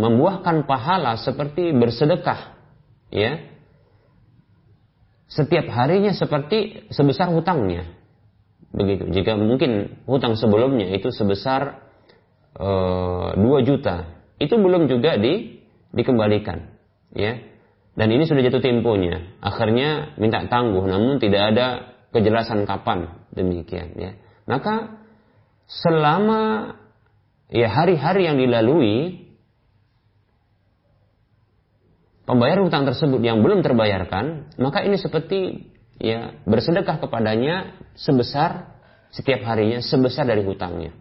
membuahkan pahala seperti bersedekah ya. Setiap harinya seperti sebesar hutangnya. Begitu. Jika mungkin hutang sebelumnya itu sebesar 2 eh, juta itu belum juga di, dikembalikan ya. Dan ini sudah jatuh temponya. Akhirnya minta tangguh namun tidak ada kejelasan kapan demikian ya. Maka selama ya hari-hari yang dilalui pembayar hutang tersebut yang belum terbayarkan maka ini seperti ya bersedekah kepadanya sebesar setiap harinya sebesar dari hutangnya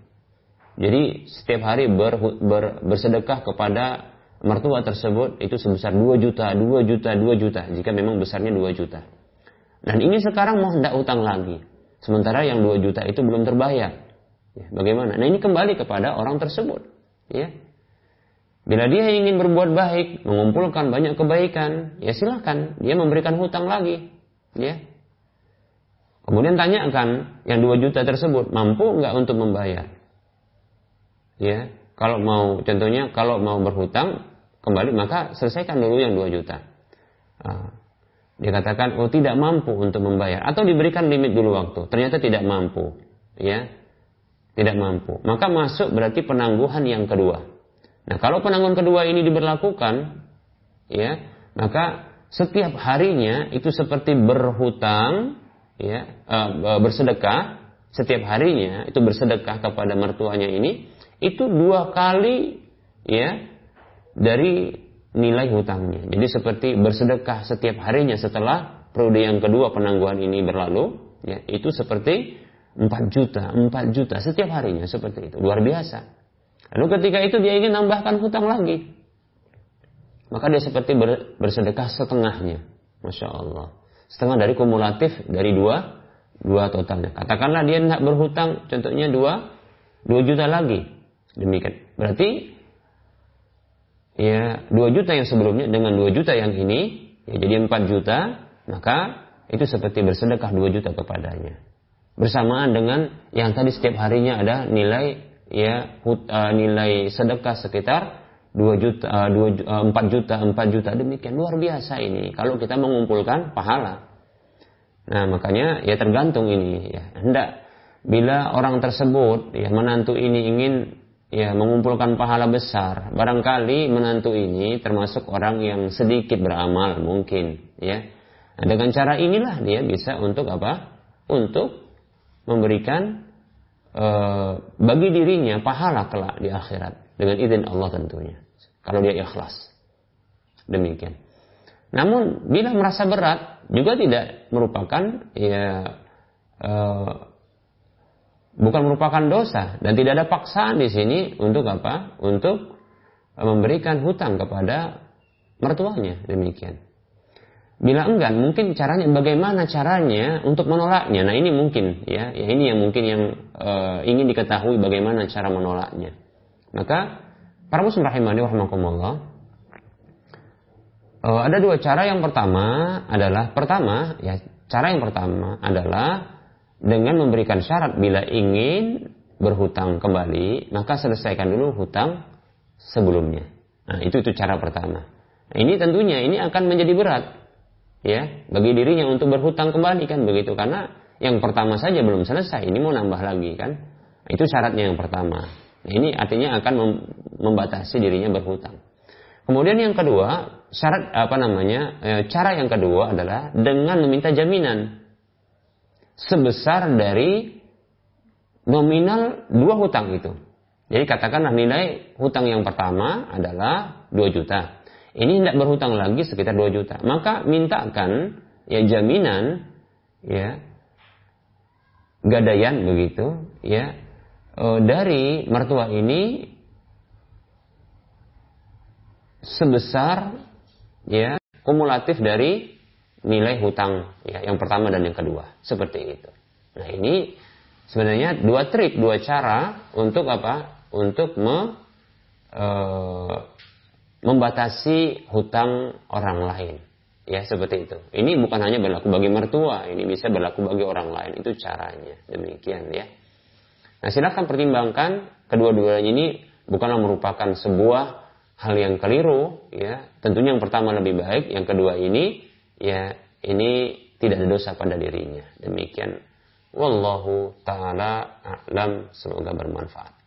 jadi setiap hari ber, ber, bersedekah kepada mertua tersebut itu sebesar 2 juta, 2 juta, 2 juta jika memang besarnya 2 juta. Dan ini sekarang mau hendak utang lagi. Sementara yang 2 juta itu belum terbayar. Ya, bagaimana? Nah ini kembali kepada orang tersebut. Ya. Bila dia ingin berbuat baik, mengumpulkan banyak kebaikan, ya silahkan dia memberikan hutang lagi. Ya. Kemudian tanyakan yang 2 juta tersebut mampu nggak untuk membayar. ya kalau mau contohnya kalau mau berhutang kembali maka selesaikan dulu yang 2 juta. Uh, dia katakan oh tidak mampu untuk membayar atau diberikan limit dulu waktu. Ternyata tidak mampu, ya. Tidak mampu. Maka masuk berarti penangguhan yang kedua. Nah, kalau penangguhan kedua ini diberlakukan, ya, maka setiap harinya itu seperti berhutang, ya, uh, bersedekah setiap harinya itu bersedekah kepada mertuanya ini itu dua kali ya dari nilai hutangnya. Jadi seperti bersedekah setiap harinya setelah periode yang kedua penangguhan ini berlalu, ya, itu seperti 4 juta, 4 juta setiap harinya seperti itu. Luar biasa. Lalu ketika itu dia ingin nambahkan hutang lagi. Maka dia seperti bersedekah setengahnya. Masya Allah. Setengah dari kumulatif dari dua, dua totalnya. Katakanlah dia tidak berhutang, contohnya dua, dua juta lagi. Demikian. Berarti ya 2 juta yang sebelumnya dengan 2 juta yang ini ya jadi 4 juta maka itu seperti bersedekah 2 juta kepadanya bersamaan dengan yang tadi setiap harinya ada nilai ya hut, uh, nilai sedekah sekitar 2 juta uh, 2, uh, 4 juta 4 juta demikian luar biasa ini kalau kita mengumpulkan pahala nah makanya ya tergantung ini ya hendak bila orang tersebut ya menantu ini ingin ya mengumpulkan pahala besar. Barangkali menantu ini termasuk orang yang sedikit beramal mungkin, ya. Nah, dengan cara inilah dia bisa untuk apa? Untuk memberikan e, bagi dirinya pahala kelak di akhirat dengan izin Allah tentunya. Kalau dia ikhlas. Demikian. Namun bila merasa berat juga tidak merupakan ya e, bukan merupakan dosa dan tidak ada paksaan di sini untuk apa? Untuk memberikan hutang kepada mertuanya demikian. Bila enggan, mungkin caranya bagaimana caranya untuk menolaknya. Nah ini mungkin ya, ya ini yang mungkin yang uh, ingin diketahui bagaimana cara menolaknya. Maka para muslim rahimani rahimakumullah uh, ada dua cara. Yang pertama adalah pertama ya cara yang pertama adalah dengan memberikan syarat bila ingin berhutang kembali, maka selesaikan dulu hutang sebelumnya. Nah, itu itu cara pertama. Nah, ini tentunya ini akan menjadi berat ya bagi dirinya untuk berhutang kembali kan begitu karena yang pertama saja belum selesai, ini mau nambah lagi kan. Itu syaratnya yang pertama. Nah, ini artinya akan membatasi dirinya berhutang. Kemudian yang kedua, syarat apa namanya? E, cara yang kedua adalah dengan meminta jaminan sebesar dari nominal dua hutang itu. Jadi katakanlah nilai hutang yang pertama adalah 2 juta. Ini tidak berhutang lagi sekitar 2 juta. Maka mintakan ya jaminan ya gadaian begitu ya e, dari mertua ini sebesar ya kumulatif dari nilai hutang ya, yang pertama dan yang kedua seperti itu. Nah ini sebenarnya dua trik, dua cara untuk apa? Untuk me, e, membatasi hutang orang lain. Ya seperti itu. Ini bukan hanya berlaku bagi mertua, ini bisa berlaku bagi orang lain. Itu caranya. Demikian ya. Nah silahkan pertimbangkan kedua-duanya ini bukanlah merupakan sebuah hal yang keliru ya. Tentunya yang pertama lebih baik, yang kedua ini ya ini tidak ada dosa pada dirinya. Demikian. Wallahu ta'ala a'lam. Semoga bermanfaat.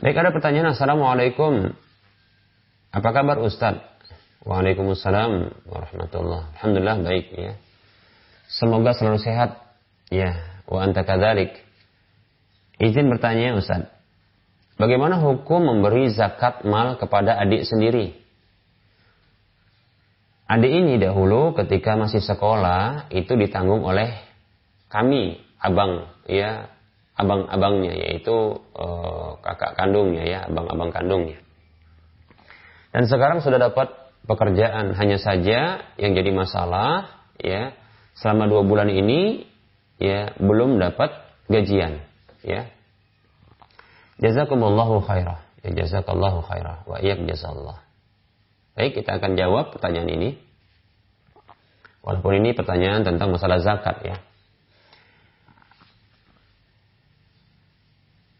Baik ada pertanyaan Assalamualaikum. Apa kabar Ustaz? Waalaikumsalam warahmatullah Alhamdulillah baik ya. Semoga selalu sehat Ya. Wa anta kadalik Izin bertanya Ustaz. Bagaimana hukum memberi zakat mal kepada adik sendiri? Adik ini dahulu ketika masih sekolah itu ditanggung oleh kami, abang, ya, abang-abangnya yaitu uh, kakak kandungnya ya, abang-abang kandungnya. Dan sekarang sudah dapat pekerjaan. Hanya saja yang jadi masalah ya selama dua bulan ini ya belum dapat gajian ya. Jazakumullahu khairah. Ya jazakallahu khairah. Wa iyyak jazallah baik kita akan jawab pertanyaan ini. Walaupun ini pertanyaan tentang masalah zakat ya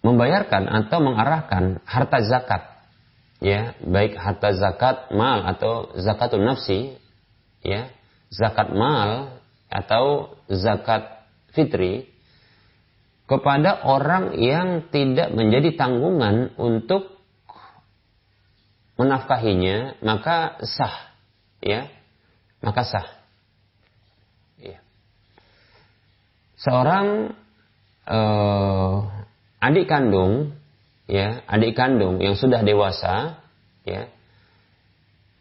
membayarkan atau mengarahkan harta zakat ya baik harta zakat mal atau zakatun nafsi ya zakat mal atau zakat fitri kepada orang yang tidak menjadi tanggungan untuk menafkahinya maka sah ya maka sah ya. seorang uh, adik kandung ya adik kandung yang sudah dewasa ya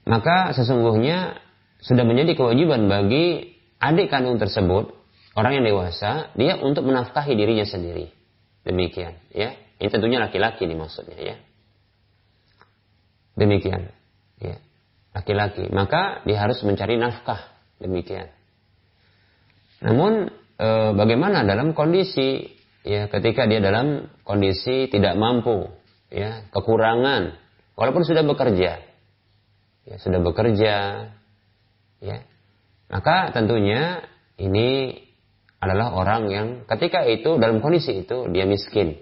maka sesungguhnya sudah menjadi kewajiban bagi adik kandung tersebut orang yang dewasa dia untuk menafkahi dirinya sendiri. Demikian ya. Ini tentunya laki-laki nih maksudnya ya. Demikian ya. Laki-laki maka dia harus mencari nafkah. Demikian. Namun e, bagaimana dalam kondisi ya ketika dia dalam kondisi tidak mampu ya kekurangan walaupun sudah bekerja ya sudah bekerja ya maka tentunya ini adalah orang yang ketika itu dalam kondisi itu dia miskin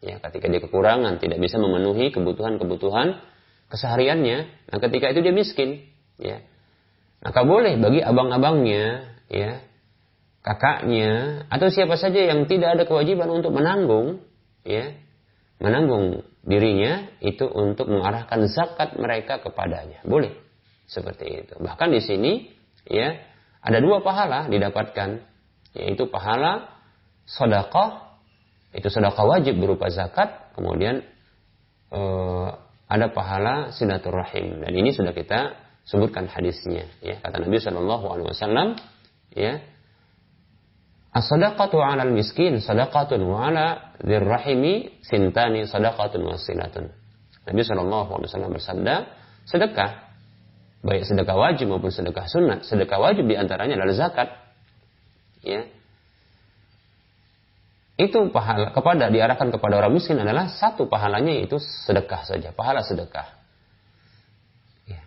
ya ketika dia kekurangan tidak bisa memenuhi kebutuhan-kebutuhan kesehariannya nah ketika itu dia miskin ya maka boleh bagi abang-abangnya ya kakaknya atau siapa saja yang tidak ada kewajiban untuk menanggung ya menanggung dirinya itu untuk mengarahkan zakat mereka kepadanya. Boleh seperti itu. Bahkan di sini ya ada dua pahala didapatkan yaitu pahala sedekah itu sedekah wajib berupa zakat kemudian eh, ada pahala silaturahim. Dan ini sudah kita sebutkan hadisnya ya kata Nabi Shallallahu Alaihi ya As-sadaqatu 'alal miskin sadaqatun wa 'ala dzirrahimi sintani sadaqatun wasilatun. Nabi sallallahu alaihi wasallam bersabda, sedekah baik sedekah wajib maupun sedekah sunat, sedekah wajib di antaranya adalah zakat. Ya. Itu pahala kepada diarahkan kepada orang miskin adalah satu pahalanya itu sedekah saja, pahala sedekah. Ya.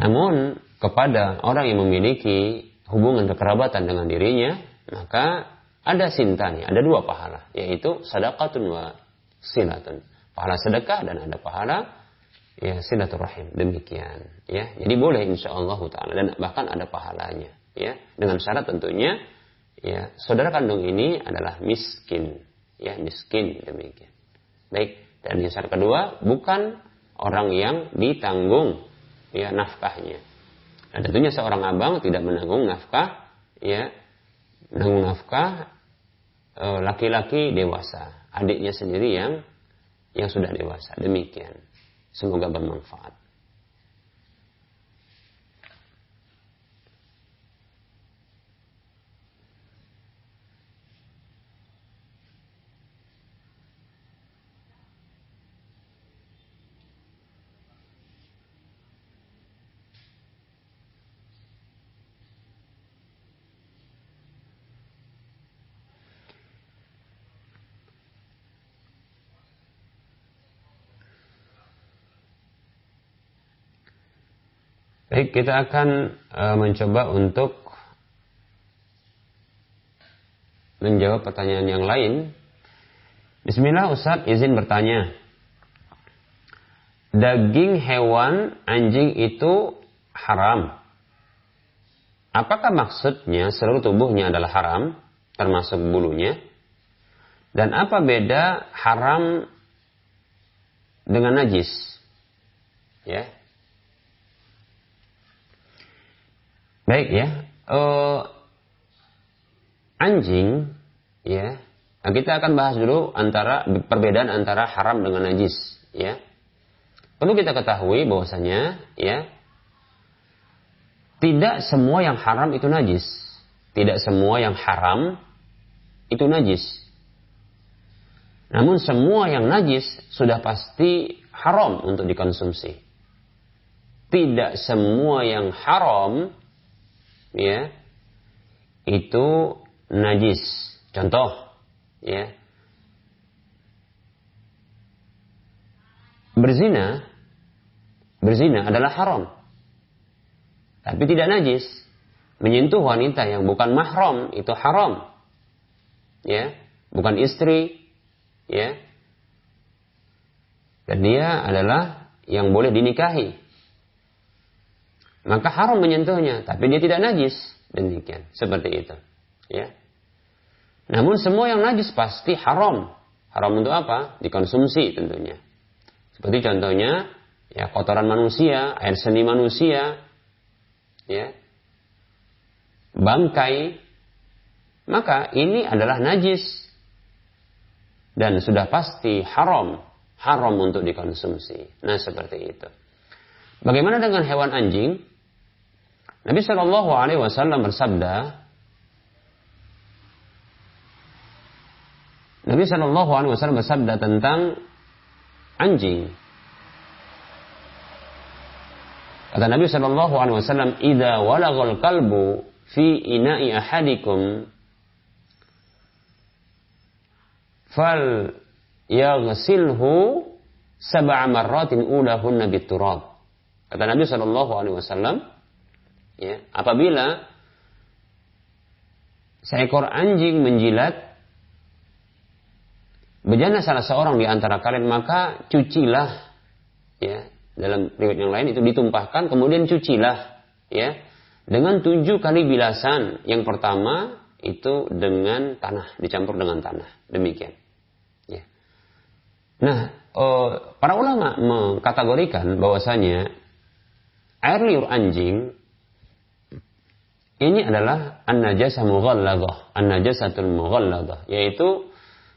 Namun kepada orang yang memiliki hubungan kekerabatan dengan dirinya, maka ada sintani, ada dua pahala, yaitu sadaqatun wa silatun. Pahala sedekah dan ada pahala ya silaturahim. Demikian, ya. Jadi boleh insya Allah taala dan bahkan ada pahalanya, ya. Dengan syarat tentunya ya saudara kandung ini adalah miskin, ya miskin demikian. Baik, dan yang syarat kedua bukan orang yang ditanggung ya nafkahnya. Dan tentunya seorang abang tidak menanggung nafkah ya menanggung nafkah e, laki-laki dewasa, adiknya sendiri yang yang sudah dewasa. Demikian. Semoga bermanfaat. Baik, kita akan uh, mencoba untuk menjawab pertanyaan yang lain. Bismillah Ustaz izin bertanya. Daging hewan anjing itu haram. Apakah maksudnya seluruh tubuhnya adalah haram, termasuk bulunya? Dan apa beda haram dengan najis? Ya, Baik ya. Uh, anjing ya. Nah, kita akan bahas dulu antara perbedaan antara haram dengan najis ya. Perlu kita ketahui bahwasanya ya tidak semua yang haram itu najis. Tidak semua yang haram itu najis. Namun semua yang najis sudah pasti haram untuk dikonsumsi. Tidak semua yang haram ya itu najis. Contoh ya. Berzina berzina adalah haram. Tapi tidak najis. Menyentuh wanita yang bukan mahram itu haram. Ya, bukan istri, ya. Dan dia adalah yang boleh dinikahi. Maka haram menyentuhnya, tapi dia tidak najis. Demikian, seperti itu. Ya. Namun semua yang najis pasti haram. Haram untuk apa? Dikonsumsi tentunya. Seperti contohnya, ya kotoran manusia, air seni manusia, ya, bangkai, maka ini adalah najis dan sudah pasti haram, haram untuk dikonsumsi. Nah seperti itu. Bagaimana dengan hewan anjing? Nabi Shallallahu Alaihi Wasallam bersabda, Nabi Shallallahu Alaihi Wasallam bersabda tentang anjing. Kata Nabi Shallallahu Alaihi Wasallam, "Ida walagal kalbu fi ina'i ahadikum, fal yaghsilhu sab'a marratin ulahunna biturab." Kata Nabi Shallallahu Alaihi Wasallam, ya, apabila seekor anjing menjilat bejana salah seorang di antara kalian maka cucilah ya. Dalam riwayat yang lain itu ditumpahkan kemudian cucilah ya. Dengan tujuh kali bilasan. Yang pertama itu dengan tanah dicampur dengan tanah. Demikian. Ya. Nah eh, para ulama mengkategorikan bahwasanya air liur anjing ini adalah an-najasah mughalladah an-najasatul mughalladah yaitu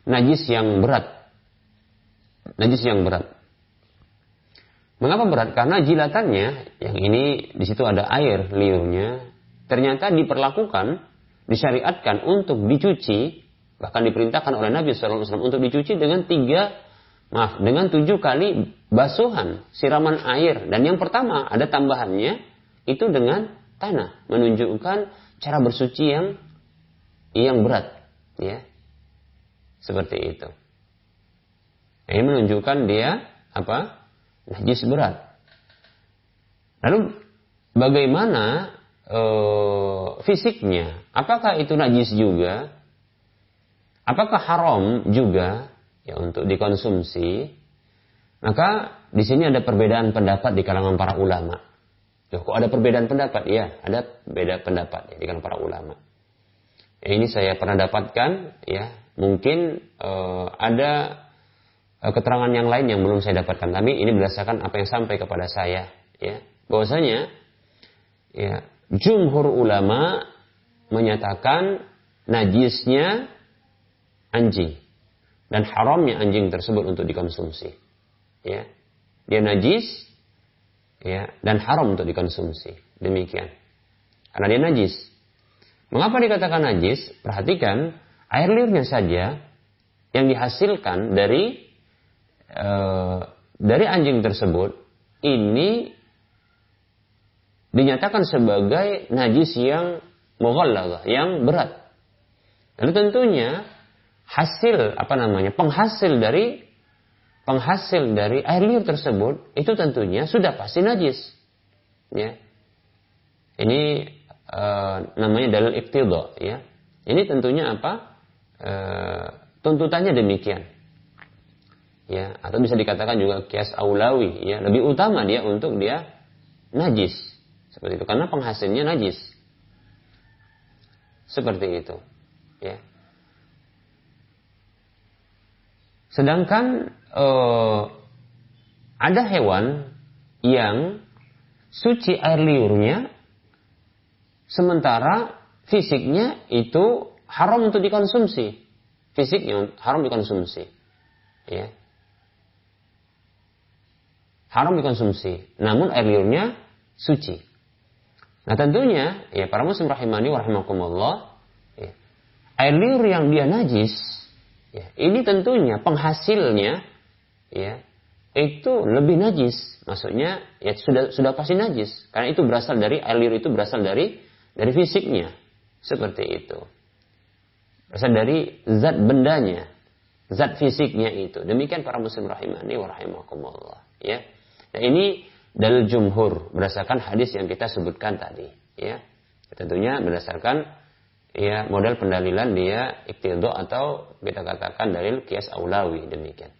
najis yang berat najis yang berat Mengapa berat? Karena jilatannya, yang ini di situ ada air liurnya, ternyata diperlakukan, disyariatkan untuk dicuci, bahkan diperintahkan oleh Nabi SAW untuk dicuci dengan tiga, maaf, dengan tujuh kali basuhan, siraman air. Dan yang pertama ada tambahannya, itu dengan tanah, menunjukkan cara bersuci yang yang berat, ya, seperti itu. Ini menunjukkan dia apa? najis berat. Lalu bagaimana e, fisiknya? Apakah itu najis juga? Apakah haram juga ya untuk dikonsumsi? Maka di sini ada perbedaan pendapat di kalangan para ulama. Loh, kok ada perbedaan pendapat? Ya, ada beda pendapat ya, di kalangan para ulama. Ya, ini saya pernah dapatkan, ya, mungkin e, ada Eh, keterangan yang lain yang belum saya dapatkan. Tapi ini berdasarkan apa yang sampai kepada saya. Ya, bahwasanya ya, jumhur ulama menyatakan najisnya anjing dan haramnya anjing tersebut untuk dikonsumsi. Ya, dia najis ya dan haram untuk dikonsumsi. Demikian. Karena dia najis. Mengapa dikatakan najis? Perhatikan air liurnya saja yang dihasilkan dari e, dari anjing tersebut ini dinyatakan sebagai najis yang mughalladah, yang berat. Lalu tentunya hasil apa namanya? penghasil dari penghasil dari air liur tersebut itu tentunya sudah pasti najis. Ya. Ini e, namanya dalil iktidha ya. Ini tentunya apa? E, tuntutannya demikian ya atau bisa dikatakan juga kias aulawi ya lebih utama dia untuk dia najis seperti itu karena penghasilnya najis seperti itu ya sedangkan eh, ada hewan yang suci air liurnya sementara fisiknya itu haram untuk dikonsumsi fisiknya haram dikonsumsi ya haram dikonsumsi. Namun air liurnya suci. Nah tentunya, ya para muslim rahimani wa rahimakumullah, ya, air liur yang dia najis, Ya, ini tentunya penghasilnya ya itu lebih najis. Maksudnya ya sudah sudah pasti najis karena itu berasal dari air liur itu berasal dari dari fisiknya. Seperti itu. Berasal dari zat bendanya, zat fisiknya itu. Demikian para muslim rahimani wa rahimakumullah, ya. Nah, ini dalil jumhur berdasarkan hadis yang kita sebutkan tadi, ya. Tentunya berdasarkan ya model pendalilan dia iktidho atau kita katakan dalil kias aulawi demikian.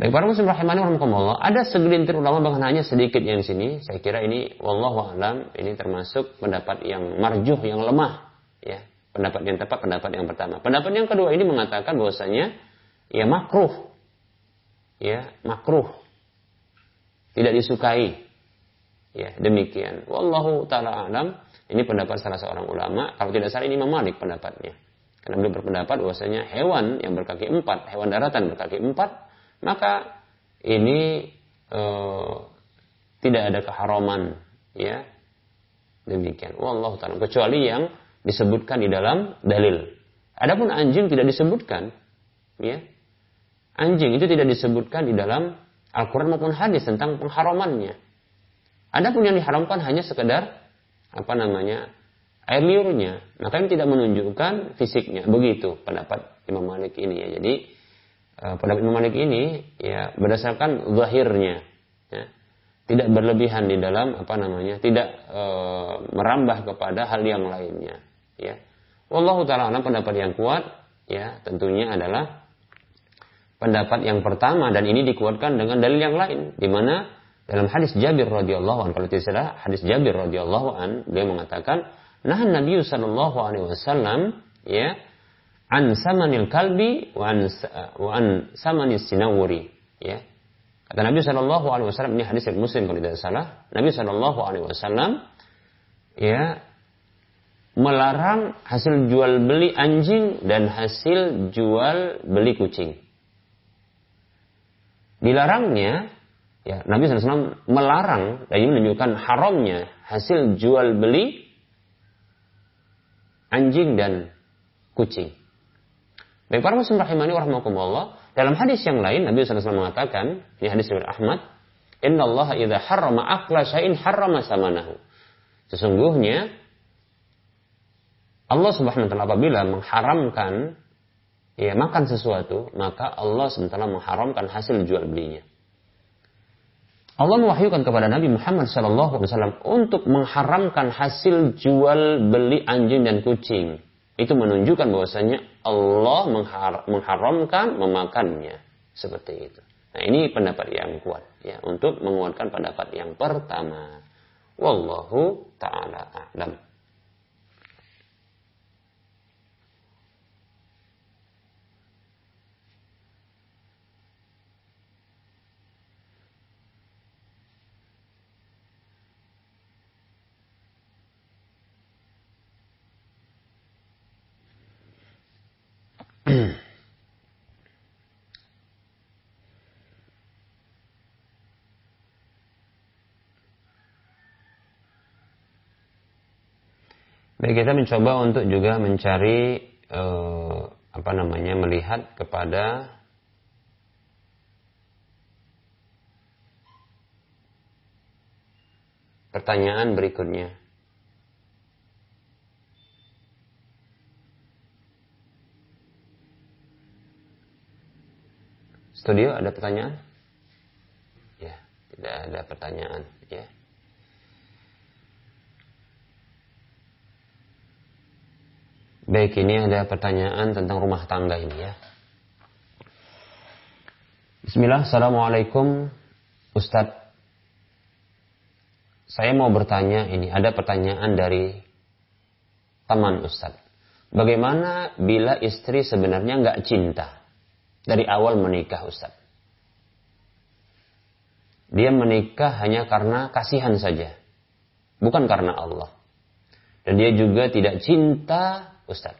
Baik para muslim rahimani warahmatullah, ada segelintir ulama bahkan hanya sedikit yang sini. Saya kira ini wallahu alam ini termasuk pendapat yang marjuh yang lemah ya. Pendapat yang tepat pendapat yang pertama. Pendapat yang kedua ini mengatakan bahwasanya ya makruh. Ya, makruh. Tidak disukai. Ya, demikian. Wallahu taala alam ini pendapat salah seorang ulama. Kalau tidak salah ini memalik pendapatnya. Karena beliau berpendapat bahwasanya hewan yang berkaki empat, hewan daratan berkaki empat, maka ini eh, tidak ada keharaman, ya. Demikian. Wallahu taala. Kecuali yang disebutkan di dalam dalil. Adapun anjing tidak disebutkan, ya. Anjing itu tidak disebutkan di dalam Al-Quran maupun hadis tentang pengharamannya. Adapun yang diharamkan hanya sekedar apa namanya air liurnya. Maka ini tidak menunjukkan fisiknya. Begitu pendapat Imam Malik ini ya. Jadi uh, pendapat Imam Malik ini ya berdasarkan zahirnya ya. Tidak berlebihan di dalam apa namanya tidak uh, merambah kepada hal yang lainnya ya. Wallahu taala pendapat yang kuat ya tentunya adalah pendapat yang pertama. Dan ini dikuatkan dengan dalil yang lain. Di mana dalam hadis Jabir radhiyallahu an kalau tidak salah hadis Jabir radhiyallahu an dia mengatakan nah Nabi sallallahu alaihi wasallam ya an samanil kalbi wa an, wa an samanis sinawuri ya. Kata Nabi sallallahu alaihi wasallam ini hadis Muslim kalau tidak salah Nabi sallallahu alaihi wasallam ya melarang hasil jual beli anjing dan hasil jual beli kucing. Dilarangnya Ya, Nabi SAW melarang dan ini menunjukkan haramnya hasil jual beli anjing dan kucing. Baik para muslim rahimani warahmatullah, dalam hadis yang lain Nabi SAW mengatakan, ini hadis dari Ahmad, Inna Allah idha harrama akla syai'in harrama samanahu. Sesungguhnya Allah Subhanahu wa taala apabila mengharamkan ya makan sesuatu, maka Allah SWT mengharamkan hasil jual belinya. Allah mewahyukan kepada Nabi Muhammad SAW untuk mengharamkan hasil jual beli anjing dan kucing. Itu menunjukkan bahwasanya Allah mengharamkan memakannya seperti itu. Nah ini pendapat yang kuat ya untuk menguatkan pendapat yang pertama. Wallahu taala a'lam. (clears throat) Baik kita mencoba untuk juga mencari eh, apa namanya melihat kepada pertanyaan berikutnya. Studio ada pertanyaan? Ya, tidak ada pertanyaan, ya. Baik, ini ada pertanyaan tentang rumah tangga ini ya. Bismillah, Assalamualaikum Ustadz. Saya mau bertanya ini, ada pertanyaan dari teman Ustadz. Bagaimana bila istri sebenarnya nggak cinta dari awal menikah Ustadz? Dia menikah hanya karena kasihan saja, bukan karena Allah. Dan dia juga tidak cinta Ustaz.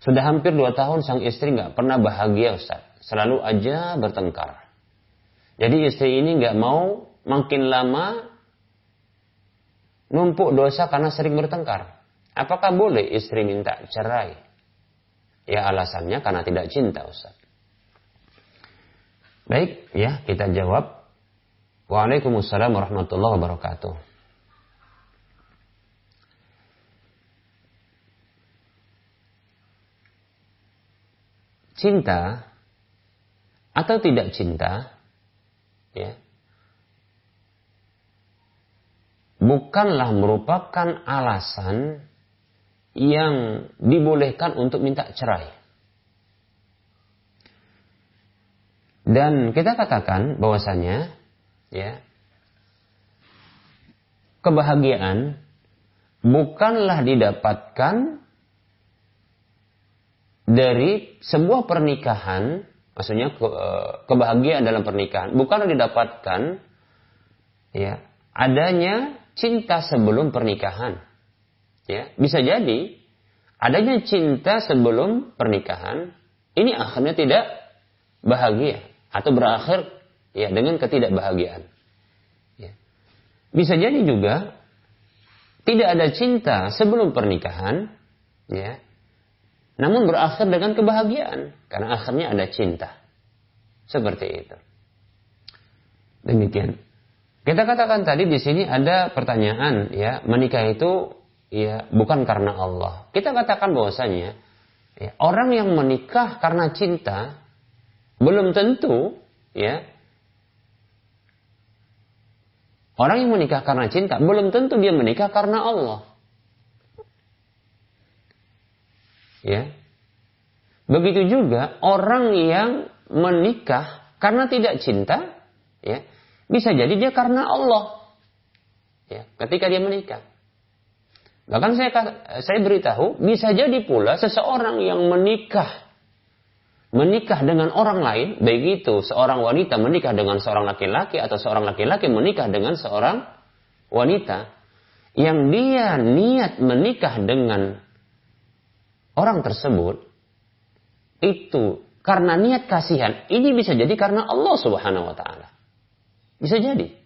Sudah hampir dua tahun sang istri nggak pernah bahagia Ustaz. Selalu aja bertengkar. Jadi istri ini nggak mau makin lama numpuk dosa karena sering bertengkar. Apakah boleh istri minta cerai? Ya alasannya karena tidak cinta Ustaz. Baik, ya kita jawab. Waalaikumsalam warahmatullahi wabarakatuh. Cinta atau tidak cinta, ya, bukanlah merupakan alasan yang dibolehkan untuk minta cerai. Dan kita katakan bahwasanya ya kebahagiaan bukanlah didapatkan dari sebuah pernikahan, maksudnya eh, kebahagiaan dalam pernikahan bukanlah didapatkan ya adanya cinta sebelum pernikahan. Ya, bisa jadi adanya cinta sebelum pernikahan ini akhirnya tidak bahagia atau berakhir ya dengan ketidakbahagiaan. Ya. Bisa jadi juga tidak ada cinta sebelum pernikahan, ya, namun berakhir dengan kebahagiaan karena akhirnya ada cinta. Seperti itu. Demikian. Kita katakan tadi di sini ada pertanyaan ya, menikah itu ya bukan karena Allah. Kita katakan bahwasanya ya, orang yang menikah karena cinta belum tentu ya Orang yang menikah karena cinta belum tentu dia menikah karena Allah. Ya. Begitu juga orang yang menikah karena tidak cinta, ya, bisa jadi dia karena Allah. Ya, ketika dia menikah. Bahkan saya saya beritahu, bisa jadi pula seseorang yang menikah menikah dengan orang lain, baik itu seorang wanita menikah dengan seorang laki-laki atau seorang laki-laki menikah dengan seorang wanita yang dia niat menikah dengan orang tersebut itu karena niat kasihan, ini bisa jadi karena Allah Subhanahu wa taala. Bisa jadi.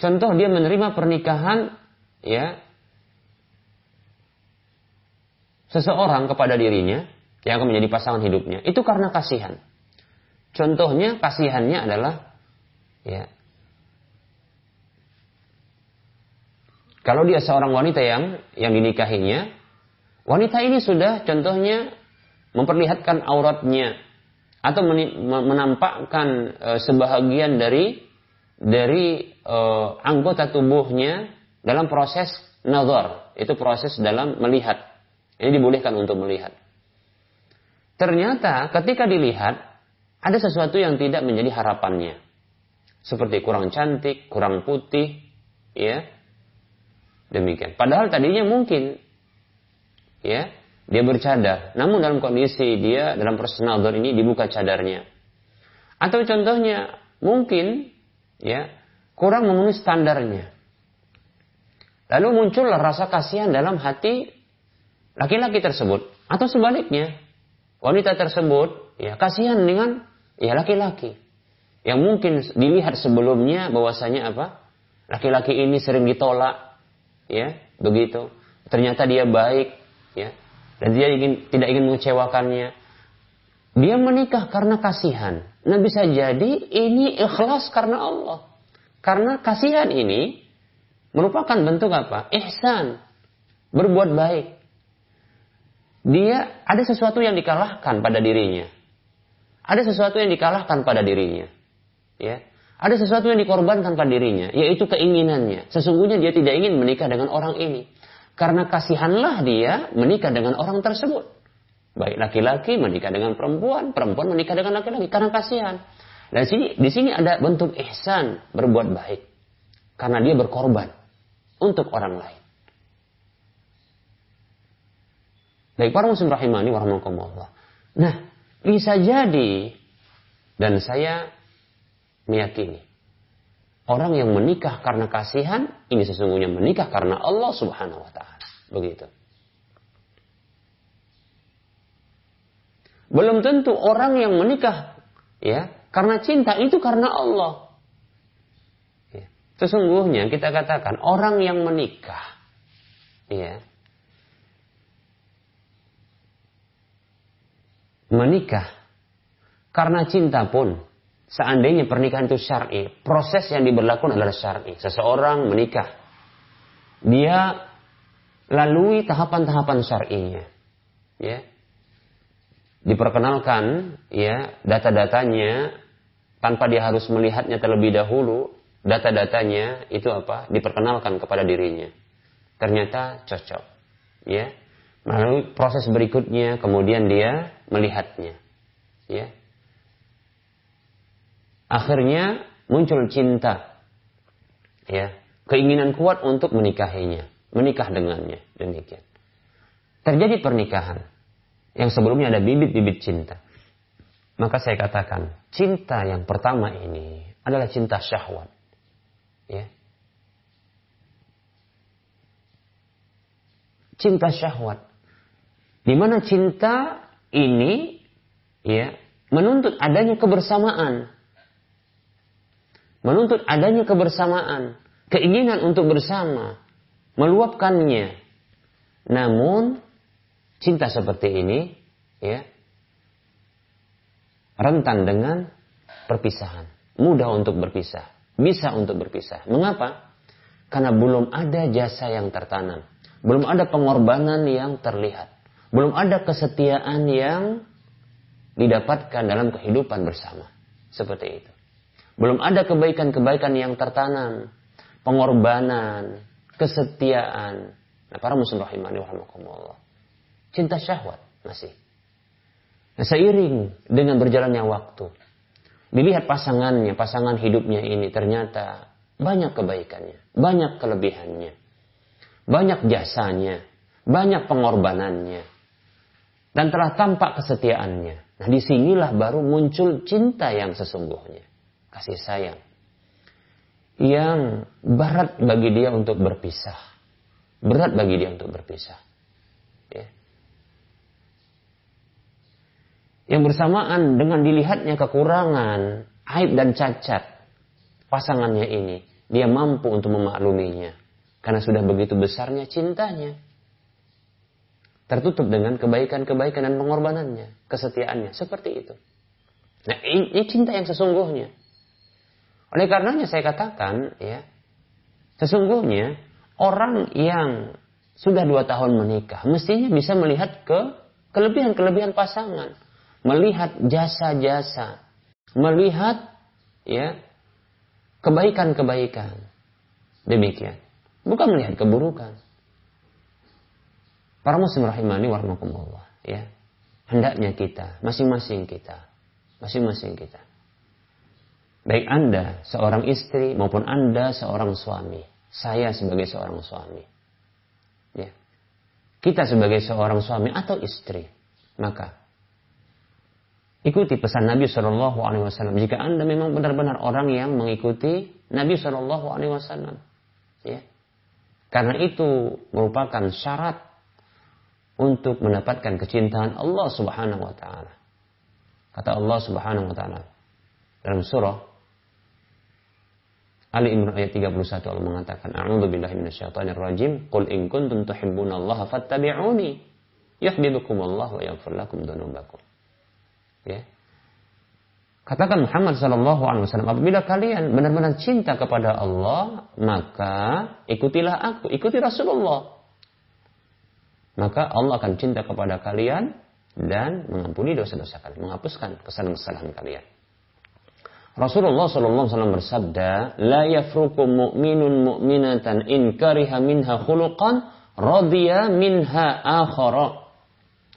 Contoh dia menerima pernikahan ya seseorang kepada dirinya yang akan menjadi pasangan hidupnya itu karena kasihan. Contohnya kasihannya adalah ya kalau dia seorang wanita yang yang dinikahinya, wanita ini sudah contohnya memperlihatkan auratnya atau menampakkan e, sebahagian dari dari e, anggota tubuhnya dalam proses nazar, itu proses dalam melihat. Ini dibolehkan untuk melihat. Ternyata ketika dilihat ada sesuatu yang tidak menjadi harapannya. Seperti kurang cantik, kurang putih, ya. Demikian. Padahal tadinya mungkin ya, dia bercadar. Namun dalam kondisi dia dalam proses nazar ini dibuka cadarnya. Atau contohnya mungkin ya kurang memenuhi standarnya. Lalu muncullah rasa kasihan dalam hati laki-laki tersebut atau sebaliknya wanita tersebut ya kasihan dengan ya laki-laki yang mungkin dilihat sebelumnya bahwasanya apa laki-laki ini sering ditolak ya begitu ternyata dia baik ya dan dia ingin tidak ingin mengecewakannya. Dia menikah karena kasihan. Nah bisa jadi ini ikhlas karena Allah. Karena kasihan ini merupakan bentuk apa? Ihsan. Berbuat baik. Dia ada sesuatu yang dikalahkan pada dirinya. Ada sesuatu yang dikalahkan pada dirinya. Ya. Ada sesuatu yang dikorbankan pada dirinya, yaitu keinginannya. Sesungguhnya dia tidak ingin menikah dengan orang ini. Karena kasihanlah dia menikah dengan orang tersebut. Baik laki-laki menikah dengan perempuan, perempuan menikah dengan laki-laki karena kasihan. Dan sini di sini ada bentuk ihsan, berbuat baik. Karena dia berkorban untuk orang lain. Baik para muslim rahimani warahmatullah. Nah, bisa jadi dan saya meyakini Orang yang menikah karena kasihan, ini sesungguhnya menikah karena Allah subhanahu wa ta'ala. Begitu. Belum tentu orang yang menikah ya karena cinta itu karena Allah. Ya. Sesungguhnya kita katakan orang yang menikah, ya, menikah karena cinta pun, seandainya pernikahan itu syar'i, proses yang diberlakukan adalah syar'i. Seseorang menikah, dia lalui tahapan-tahapan syar'inya, ya diperkenalkan ya data-datanya tanpa dia harus melihatnya terlebih dahulu, data-datanya itu apa? diperkenalkan kepada dirinya. Ternyata cocok. Ya. Melalui proses berikutnya kemudian dia melihatnya. Ya akhirnya muncul cinta. Ya, keinginan kuat untuk menikahinya, menikah dengannya, demikian. Terjadi pernikahan yang sebelumnya ada bibit-bibit cinta. Maka saya katakan, cinta yang pertama ini adalah cinta syahwat. Ya. Cinta syahwat. Di mana cinta ini ya menuntut adanya kebersamaan menuntut adanya kebersamaan, keinginan untuk bersama, meluapkannya. Namun cinta seperti ini ya rentan dengan perpisahan, mudah untuk berpisah, bisa untuk berpisah. Mengapa? Karena belum ada jasa yang tertanam, belum ada pengorbanan yang terlihat, belum ada kesetiaan yang didapatkan dalam kehidupan bersama. Seperti itu. Belum ada kebaikan-kebaikan yang tertanam. Pengorbanan, kesetiaan. Nah, para muslim rahimani rahimakumullah. Cinta syahwat masih. Seiring dengan berjalannya waktu, dilihat pasangannya, pasangan hidupnya ini ternyata banyak kebaikannya, banyak kelebihannya, banyak jasanya, banyak pengorbanannya, dan telah tampak kesetiaannya. Nah, di sinilah baru muncul cinta yang sesungguhnya kasih sayang yang berat bagi dia untuk berpisah. Berat bagi dia untuk berpisah. Ya. Yang bersamaan dengan dilihatnya kekurangan, aib dan cacat pasangannya ini, dia mampu untuk memakluminya. Karena sudah begitu besarnya cintanya. Tertutup dengan kebaikan-kebaikan dan pengorbanannya, kesetiaannya. Seperti itu. Nah, ini cinta yang sesungguhnya. Oleh karenanya saya katakan, ya, sesungguhnya orang yang sudah dua tahun menikah mestinya bisa melihat ke kelebihan-kelebihan pasangan, melihat jasa-jasa, melihat ya kebaikan-kebaikan. Demikian. Bukan melihat keburukan. Para muslim rahimani warahmatullah, ya. Hendaknya kita, masing-masing kita, masing-masing kita Baik Anda seorang istri maupun Anda seorang suami. Saya sebagai seorang suami. Ya. Kita sebagai seorang suami atau istri. Maka ikuti pesan Nabi Shallallahu Alaihi Wasallam. Jika anda memang benar-benar orang yang mengikuti Nabi Shallallahu Alaihi Wasallam, ya, karena itu merupakan syarat untuk mendapatkan kecintaan Allah Subhanahu Wa Taala. Kata Allah Subhanahu Wa Taala dalam surah Ali Imran ayat 31 Allah mengatakan, "A'udzu billahi minasyaitonir rajim. Qul in kuntum tuhibbunallaha fattabi'uni yuhibbukumullah wa yaghfir lakum dzunubakum." Ya. Katakan Muhammad sallallahu alaihi wasallam, apabila kalian benar-benar cinta kepada Allah, maka ikutilah aku, ikuti Rasulullah. Maka Allah akan cinta kepada kalian dan mengampuni dosa-dosa kalian, menghapuskan kesalahan-kesalahan kalian. Rasulullah sallallahu alaihi wasallam bersabda, "La yafruku mu'minun mu'minatan in kariha minha khuluqan radiya minha akhara."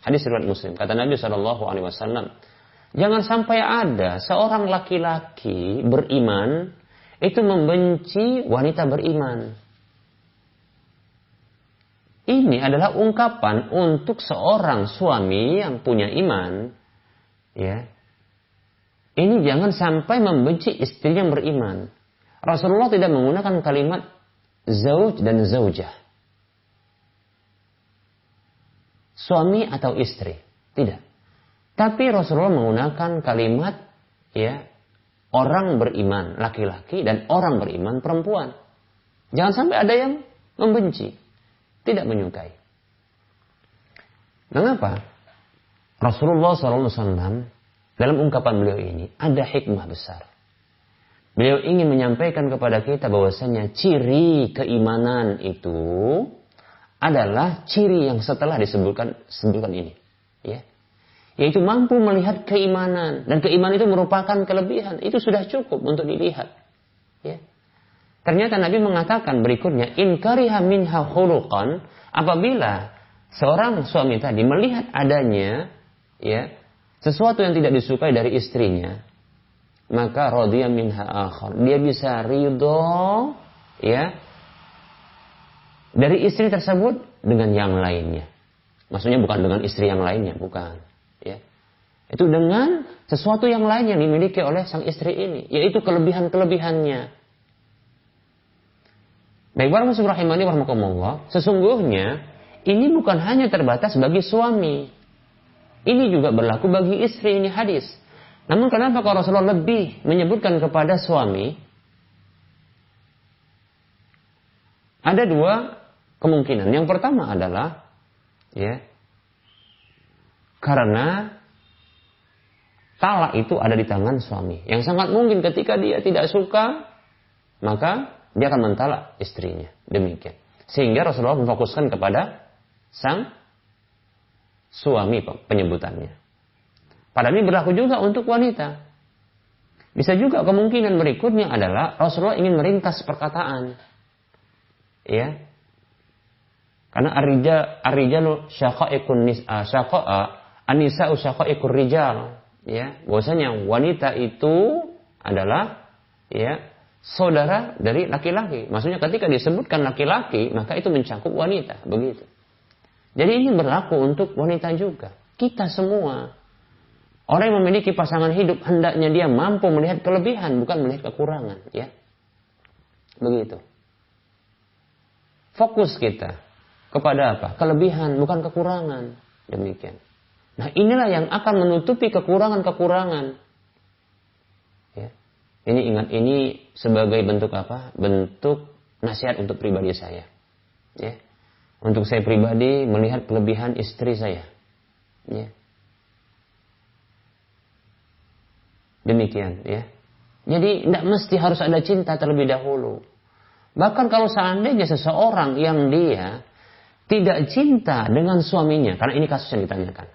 Hadis riwayat Muslim. Kata Nabi sallallahu alaihi wasallam, jangan sampai ada seorang laki-laki beriman itu membenci wanita beriman. Ini adalah ungkapan untuk seorang suami yang punya iman, ya, ini jangan sampai membenci istri yang beriman. Rasulullah tidak menggunakan kalimat zauj dan zaujah. Suami atau istri. Tidak. Tapi Rasulullah menggunakan kalimat ya orang beriman laki-laki dan orang beriman perempuan. Jangan sampai ada yang membenci, tidak menyukai. Mengapa? Rasulullah SAW dalam ungkapan beliau ini ada hikmah besar. Beliau ingin menyampaikan kepada kita bahwasanya ciri keimanan itu adalah ciri yang setelah disebutkan sebutkan ini. Yaitu mampu melihat keimanan dan keimanan itu merupakan kelebihan. Itu sudah cukup untuk dilihat. Ya. Ternyata Nabi mengatakan berikutnya, in kariha minha khuluqan, apabila seorang suami tadi melihat adanya ya sesuatu yang tidak disukai dari istrinya, maka radhiya minha akhar. Dia bisa ridho ya dari istri tersebut dengan yang lainnya. Maksudnya bukan dengan istri yang lainnya, bukan. Itu dengan sesuatu yang lain yang dimiliki oleh sang istri ini, yaitu kelebihan-kelebihannya. Baik, warahmatullahi rahimani warahmatullah. Sesungguhnya ini bukan hanya terbatas bagi suami. Ini juga berlaku bagi istri ini hadis. Namun kenapa kalau Rasulullah lebih menyebutkan kepada suami? Ada dua kemungkinan. Yang pertama adalah ya karena talak itu ada di tangan suami. Yang sangat mungkin ketika dia tidak suka, maka dia akan mentalak istrinya. Demikian. Sehingga Rasulullah memfokuskan kepada sang suami penyebutannya. Padahal ini berlaku juga untuk wanita. Bisa juga kemungkinan berikutnya adalah Rasulullah ingin meringkas perkataan. Ya. Karena arija arijalu syaqaiqun nis'a syaqa'a anisa'u syaqaiqur rijal. Ya, bahwasanya wanita itu adalah ya saudara dari laki-laki. Maksudnya ketika disebutkan laki-laki, maka itu mencakup wanita, begitu. Jadi ini berlaku untuk wanita juga. Kita semua Orang yang memiliki pasangan hidup hendaknya dia mampu melihat kelebihan bukan melihat kekurangan, ya. Begitu. Fokus kita kepada apa? Kelebihan bukan kekurangan. Demikian. Nah, inilah yang akan menutupi kekurangan-kekurangan. Ya. Ini ingat ini sebagai bentuk apa? Bentuk nasihat untuk pribadi saya. Ya. Untuk saya pribadi melihat kelebihan istri saya. Ya Demikian ya. Jadi tidak mesti harus ada cinta terlebih dahulu. Bahkan kalau seandainya seseorang yang dia tidak cinta dengan suaminya, karena ini kasus yang ditanyakan.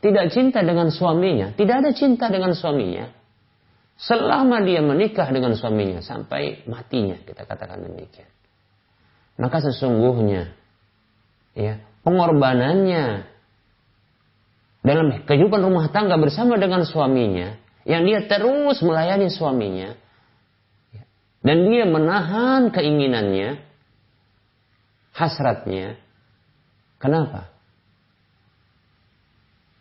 Tidak cinta dengan suaminya, tidak ada cinta dengan suaminya. Selama dia menikah dengan suaminya sampai matinya, kita katakan demikian. Maka sesungguhnya ya, pengorbanannya dalam kehidupan rumah tangga bersama dengan suaminya yang dia terus melayani suaminya dan dia menahan keinginannya, hasratnya. Kenapa?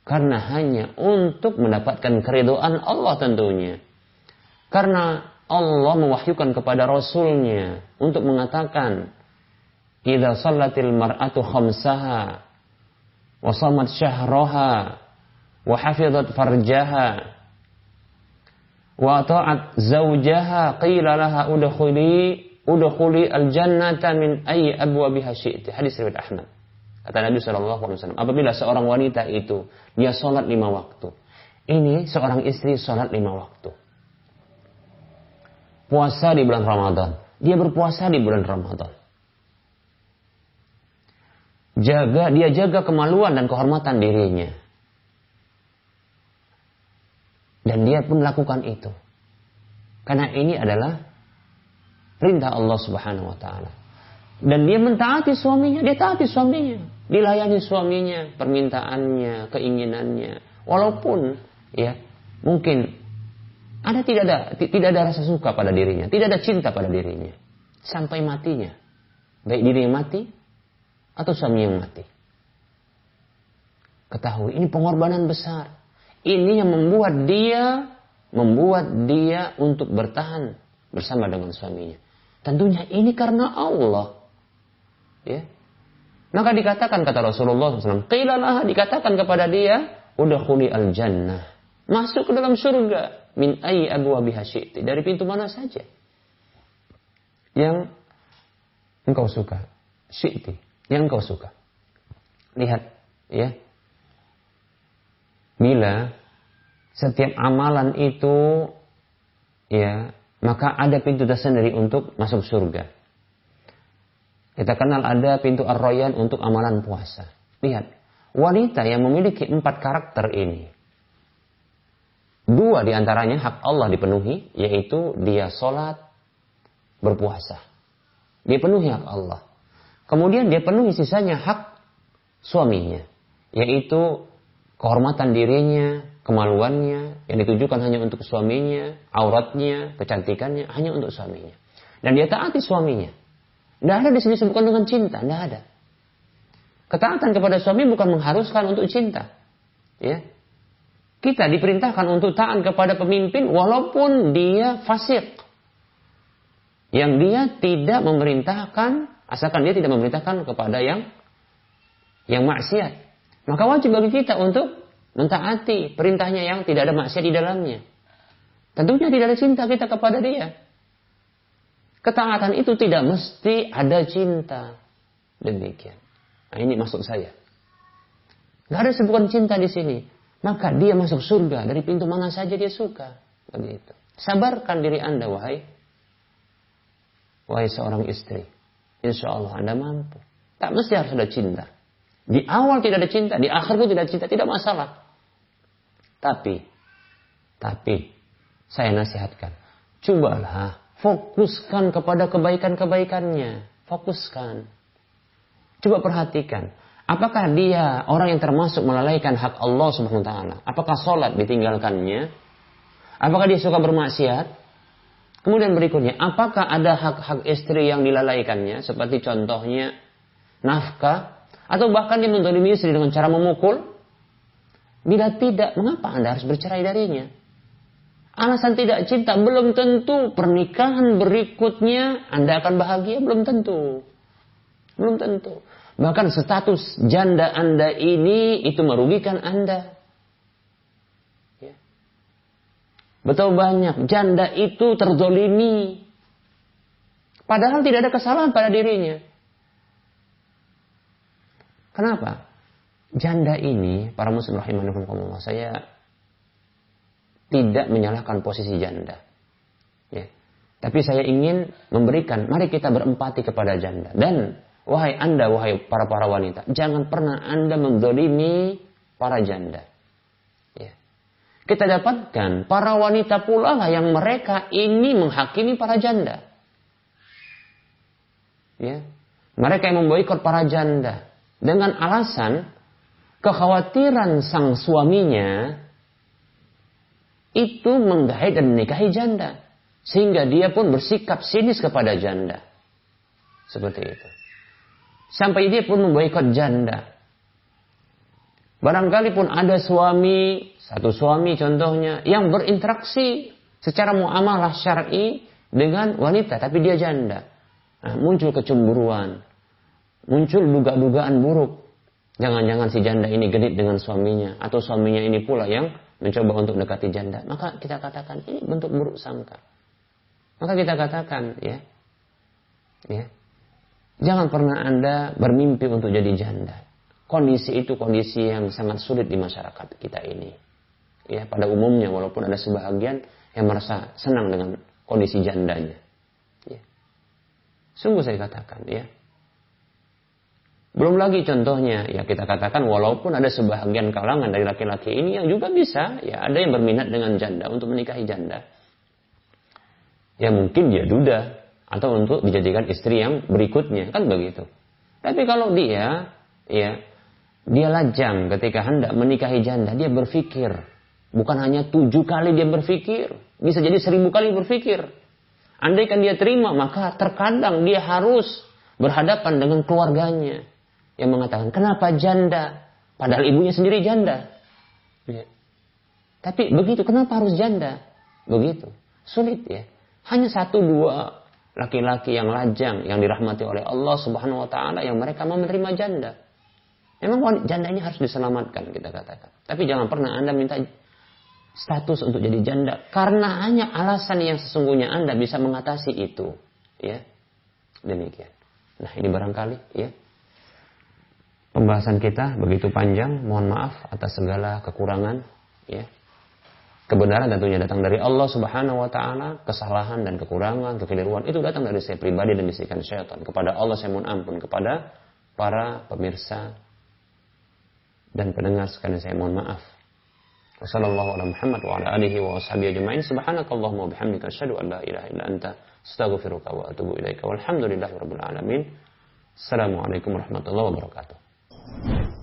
Karena hanya untuk mendapatkan keridoan Allah tentunya. Karena Allah mewahyukan kepada Rasulnya untuk mengatakan, "Idza sallatil mar'atu khamsaha wa samat syahraha wa hafizat farjaha wa ta'at zaujaha qila laha udkhuli udkhuli al-jannata min ayyi abwabiha syi'ti. Hadis riwayat Ahmad. Kata Nabi sallallahu alaihi wasallam, apabila seorang wanita itu dia sholat lima waktu. Ini seorang istri sholat lima waktu. Puasa di bulan Ramadan. Dia berpuasa di bulan Ramadan. Jaga, dia jaga kemaluan dan kehormatan dirinya. Dan dia pun lakukan itu. Karena ini adalah perintah Allah Subhanahu wa taala. Dan dia mentaati suaminya, dia taati suaminya, dilayani suaminya, permintaannya, keinginannya. Walaupun ya, mungkin ada tidak ada tidak ada rasa suka pada dirinya, tidak ada cinta pada dirinya sampai matinya. Baik diri yang mati atau suami yang mati. Ketahui ini pengorbanan besar. Ini yang membuat dia membuat dia untuk bertahan bersama dengan suaminya. Tentunya ini karena Allah. Ya. Maka dikatakan kata Rasulullah SAW, Qilalah dikatakan kepada dia, udah kuli al jannah. Masuk ke dalam surga. Min ayi abu syi'ti. Dari pintu mana saja. Yang engkau suka. Syi'ti. Yang engkau suka. Lihat. ya bila setiap amalan itu ya maka ada pintu tersendiri untuk masuk surga. Kita kenal ada pintu ar-royan untuk amalan puasa. Lihat, wanita yang memiliki empat karakter ini. Dua di antaranya hak Allah dipenuhi, yaitu dia sholat, berpuasa. Dia penuhi hak Allah. Kemudian dia penuhi sisanya hak suaminya, yaitu kehormatan dirinya, kemaluannya yang ditujukan hanya untuk suaminya, auratnya, kecantikannya hanya untuk suaminya. Dan dia taati suaminya. Tidak ada di sini disebutkan dengan cinta, tidak ada. Ketaatan kepada suami bukan mengharuskan untuk cinta. Ya. Kita diperintahkan untuk taat kepada pemimpin walaupun dia fasik. Yang dia tidak memerintahkan, asalkan dia tidak memerintahkan kepada yang yang maksiat. Maka wajib bagi kita untuk mentaati perintahnya yang tidak ada maksiat di dalamnya. Tentunya tidak ada cinta kita kepada dia. Ketaatan itu tidak mesti ada cinta. Demikian. Nah ini maksud saya. Gak ada sebutan cinta di sini. Maka dia masuk surga dari pintu mana saja dia suka. Begitu. Sabarkan diri anda wahai wahai seorang istri. Insya Allah anda mampu. Tak mesti harus ada cinta. Di awal tidak ada cinta, di akhir pun tidak ada cinta, tidak masalah. Tapi, tapi, saya nasihatkan, cobalah fokuskan kepada kebaikan-kebaikannya. Fokuskan. Coba perhatikan, apakah dia orang yang termasuk melalaikan hak Allah Subhanahu? Apakah sholat ditinggalkannya? Apakah dia suka bermaksiat? Kemudian berikutnya, apakah ada hak-hak istri yang dilalaikannya? Seperti contohnya nafkah atau bahkan dia mendolimi istri dengan cara memukul. Bila tidak, mengapa Anda harus bercerai darinya? Alasan tidak cinta belum tentu pernikahan berikutnya Anda akan bahagia belum tentu. Belum tentu. Bahkan status janda Anda ini itu merugikan Anda. Ya. Betul banyak janda itu terzolimi. Padahal tidak ada kesalahan pada dirinya. Kenapa? Janda ini, para muslim rahimahumullah, saya tidak menyalahkan posisi janda. Ya. Tapi saya ingin memberikan, mari kita berempati kepada janda. Dan wahai anda, wahai para-para wanita, jangan pernah anda mendolimi para janda. Ya. Kita dapatkan para wanita pula lah yang mereka ini menghakimi para janda. Ya. Mereka yang memboikot para janda dengan alasan kekhawatiran sang suaminya itu menggait dan menikahi janda. Sehingga dia pun bersikap sinis kepada janda. Seperti itu. Sampai dia pun memboikot janda. Barangkali pun ada suami, satu suami contohnya, yang berinteraksi secara muamalah syar'i dengan wanita, tapi dia janda. Nah, muncul kecemburuan, muncul duga-dugaan buruk. Jangan-jangan si janda ini genit dengan suaminya atau suaminya ini pula yang mencoba untuk dekati janda. Maka kita katakan ini bentuk buruk sangka. Maka kita katakan ya. Ya. Jangan pernah Anda bermimpi untuk jadi janda. Kondisi itu kondisi yang sangat sulit di masyarakat kita ini. Ya, pada umumnya walaupun ada sebahagian yang merasa senang dengan kondisi jandanya. Ya. Sungguh saya katakan ya, belum lagi contohnya, ya kita katakan walaupun ada sebahagian kalangan dari laki-laki ini yang juga bisa, ya ada yang berminat dengan janda untuk menikahi janda. Ya mungkin dia duda atau untuk dijadikan istri yang berikutnya, kan begitu. Tapi kalau dia, ya dia lajang ketika hendak menikahi janda, dia berpikir, bukan hanya tujuh kali dia berpikir, bisa jadi seribu kali berpikir. Andaikan dia terima, maka terkadang dia harus berhadapan dengan keluarganya yang mengatakan kenapa janda padahal ibunya sendiri janda. Ya. Tapi begitu kenapa harus janda? Begitu sulit ya. Hanya satu dua laki-laki yang lajang yang dirahmati oleh Allah Subhanahu wa taala yang mereka mau menerima janda. Memang janda ini harus diselamatkan kita katakan. Tapi jangan pernah Anda minta status untuk jadi janda karena hanya alasan yang sesungguhnya Anda bisa mengatasi itu, ya. Demikian. Nah, ini barangkali ya Pembahasan kita begitu panjang, mohon maaf atas segala kekurangan, ya. Kebenaran tentunya datang dari Allah Subhanahu wa taala, kesalahan dan kekurangan, kekeliruan itu datang dari saya pribadi dan bisikan syaitan. Kepada Allah saya mohon ampun, kepada para pemirsa dan pendengar sekalian saya mohon maaf. Wassalamualaikum warahmatullahi wabarakatuh. えっ?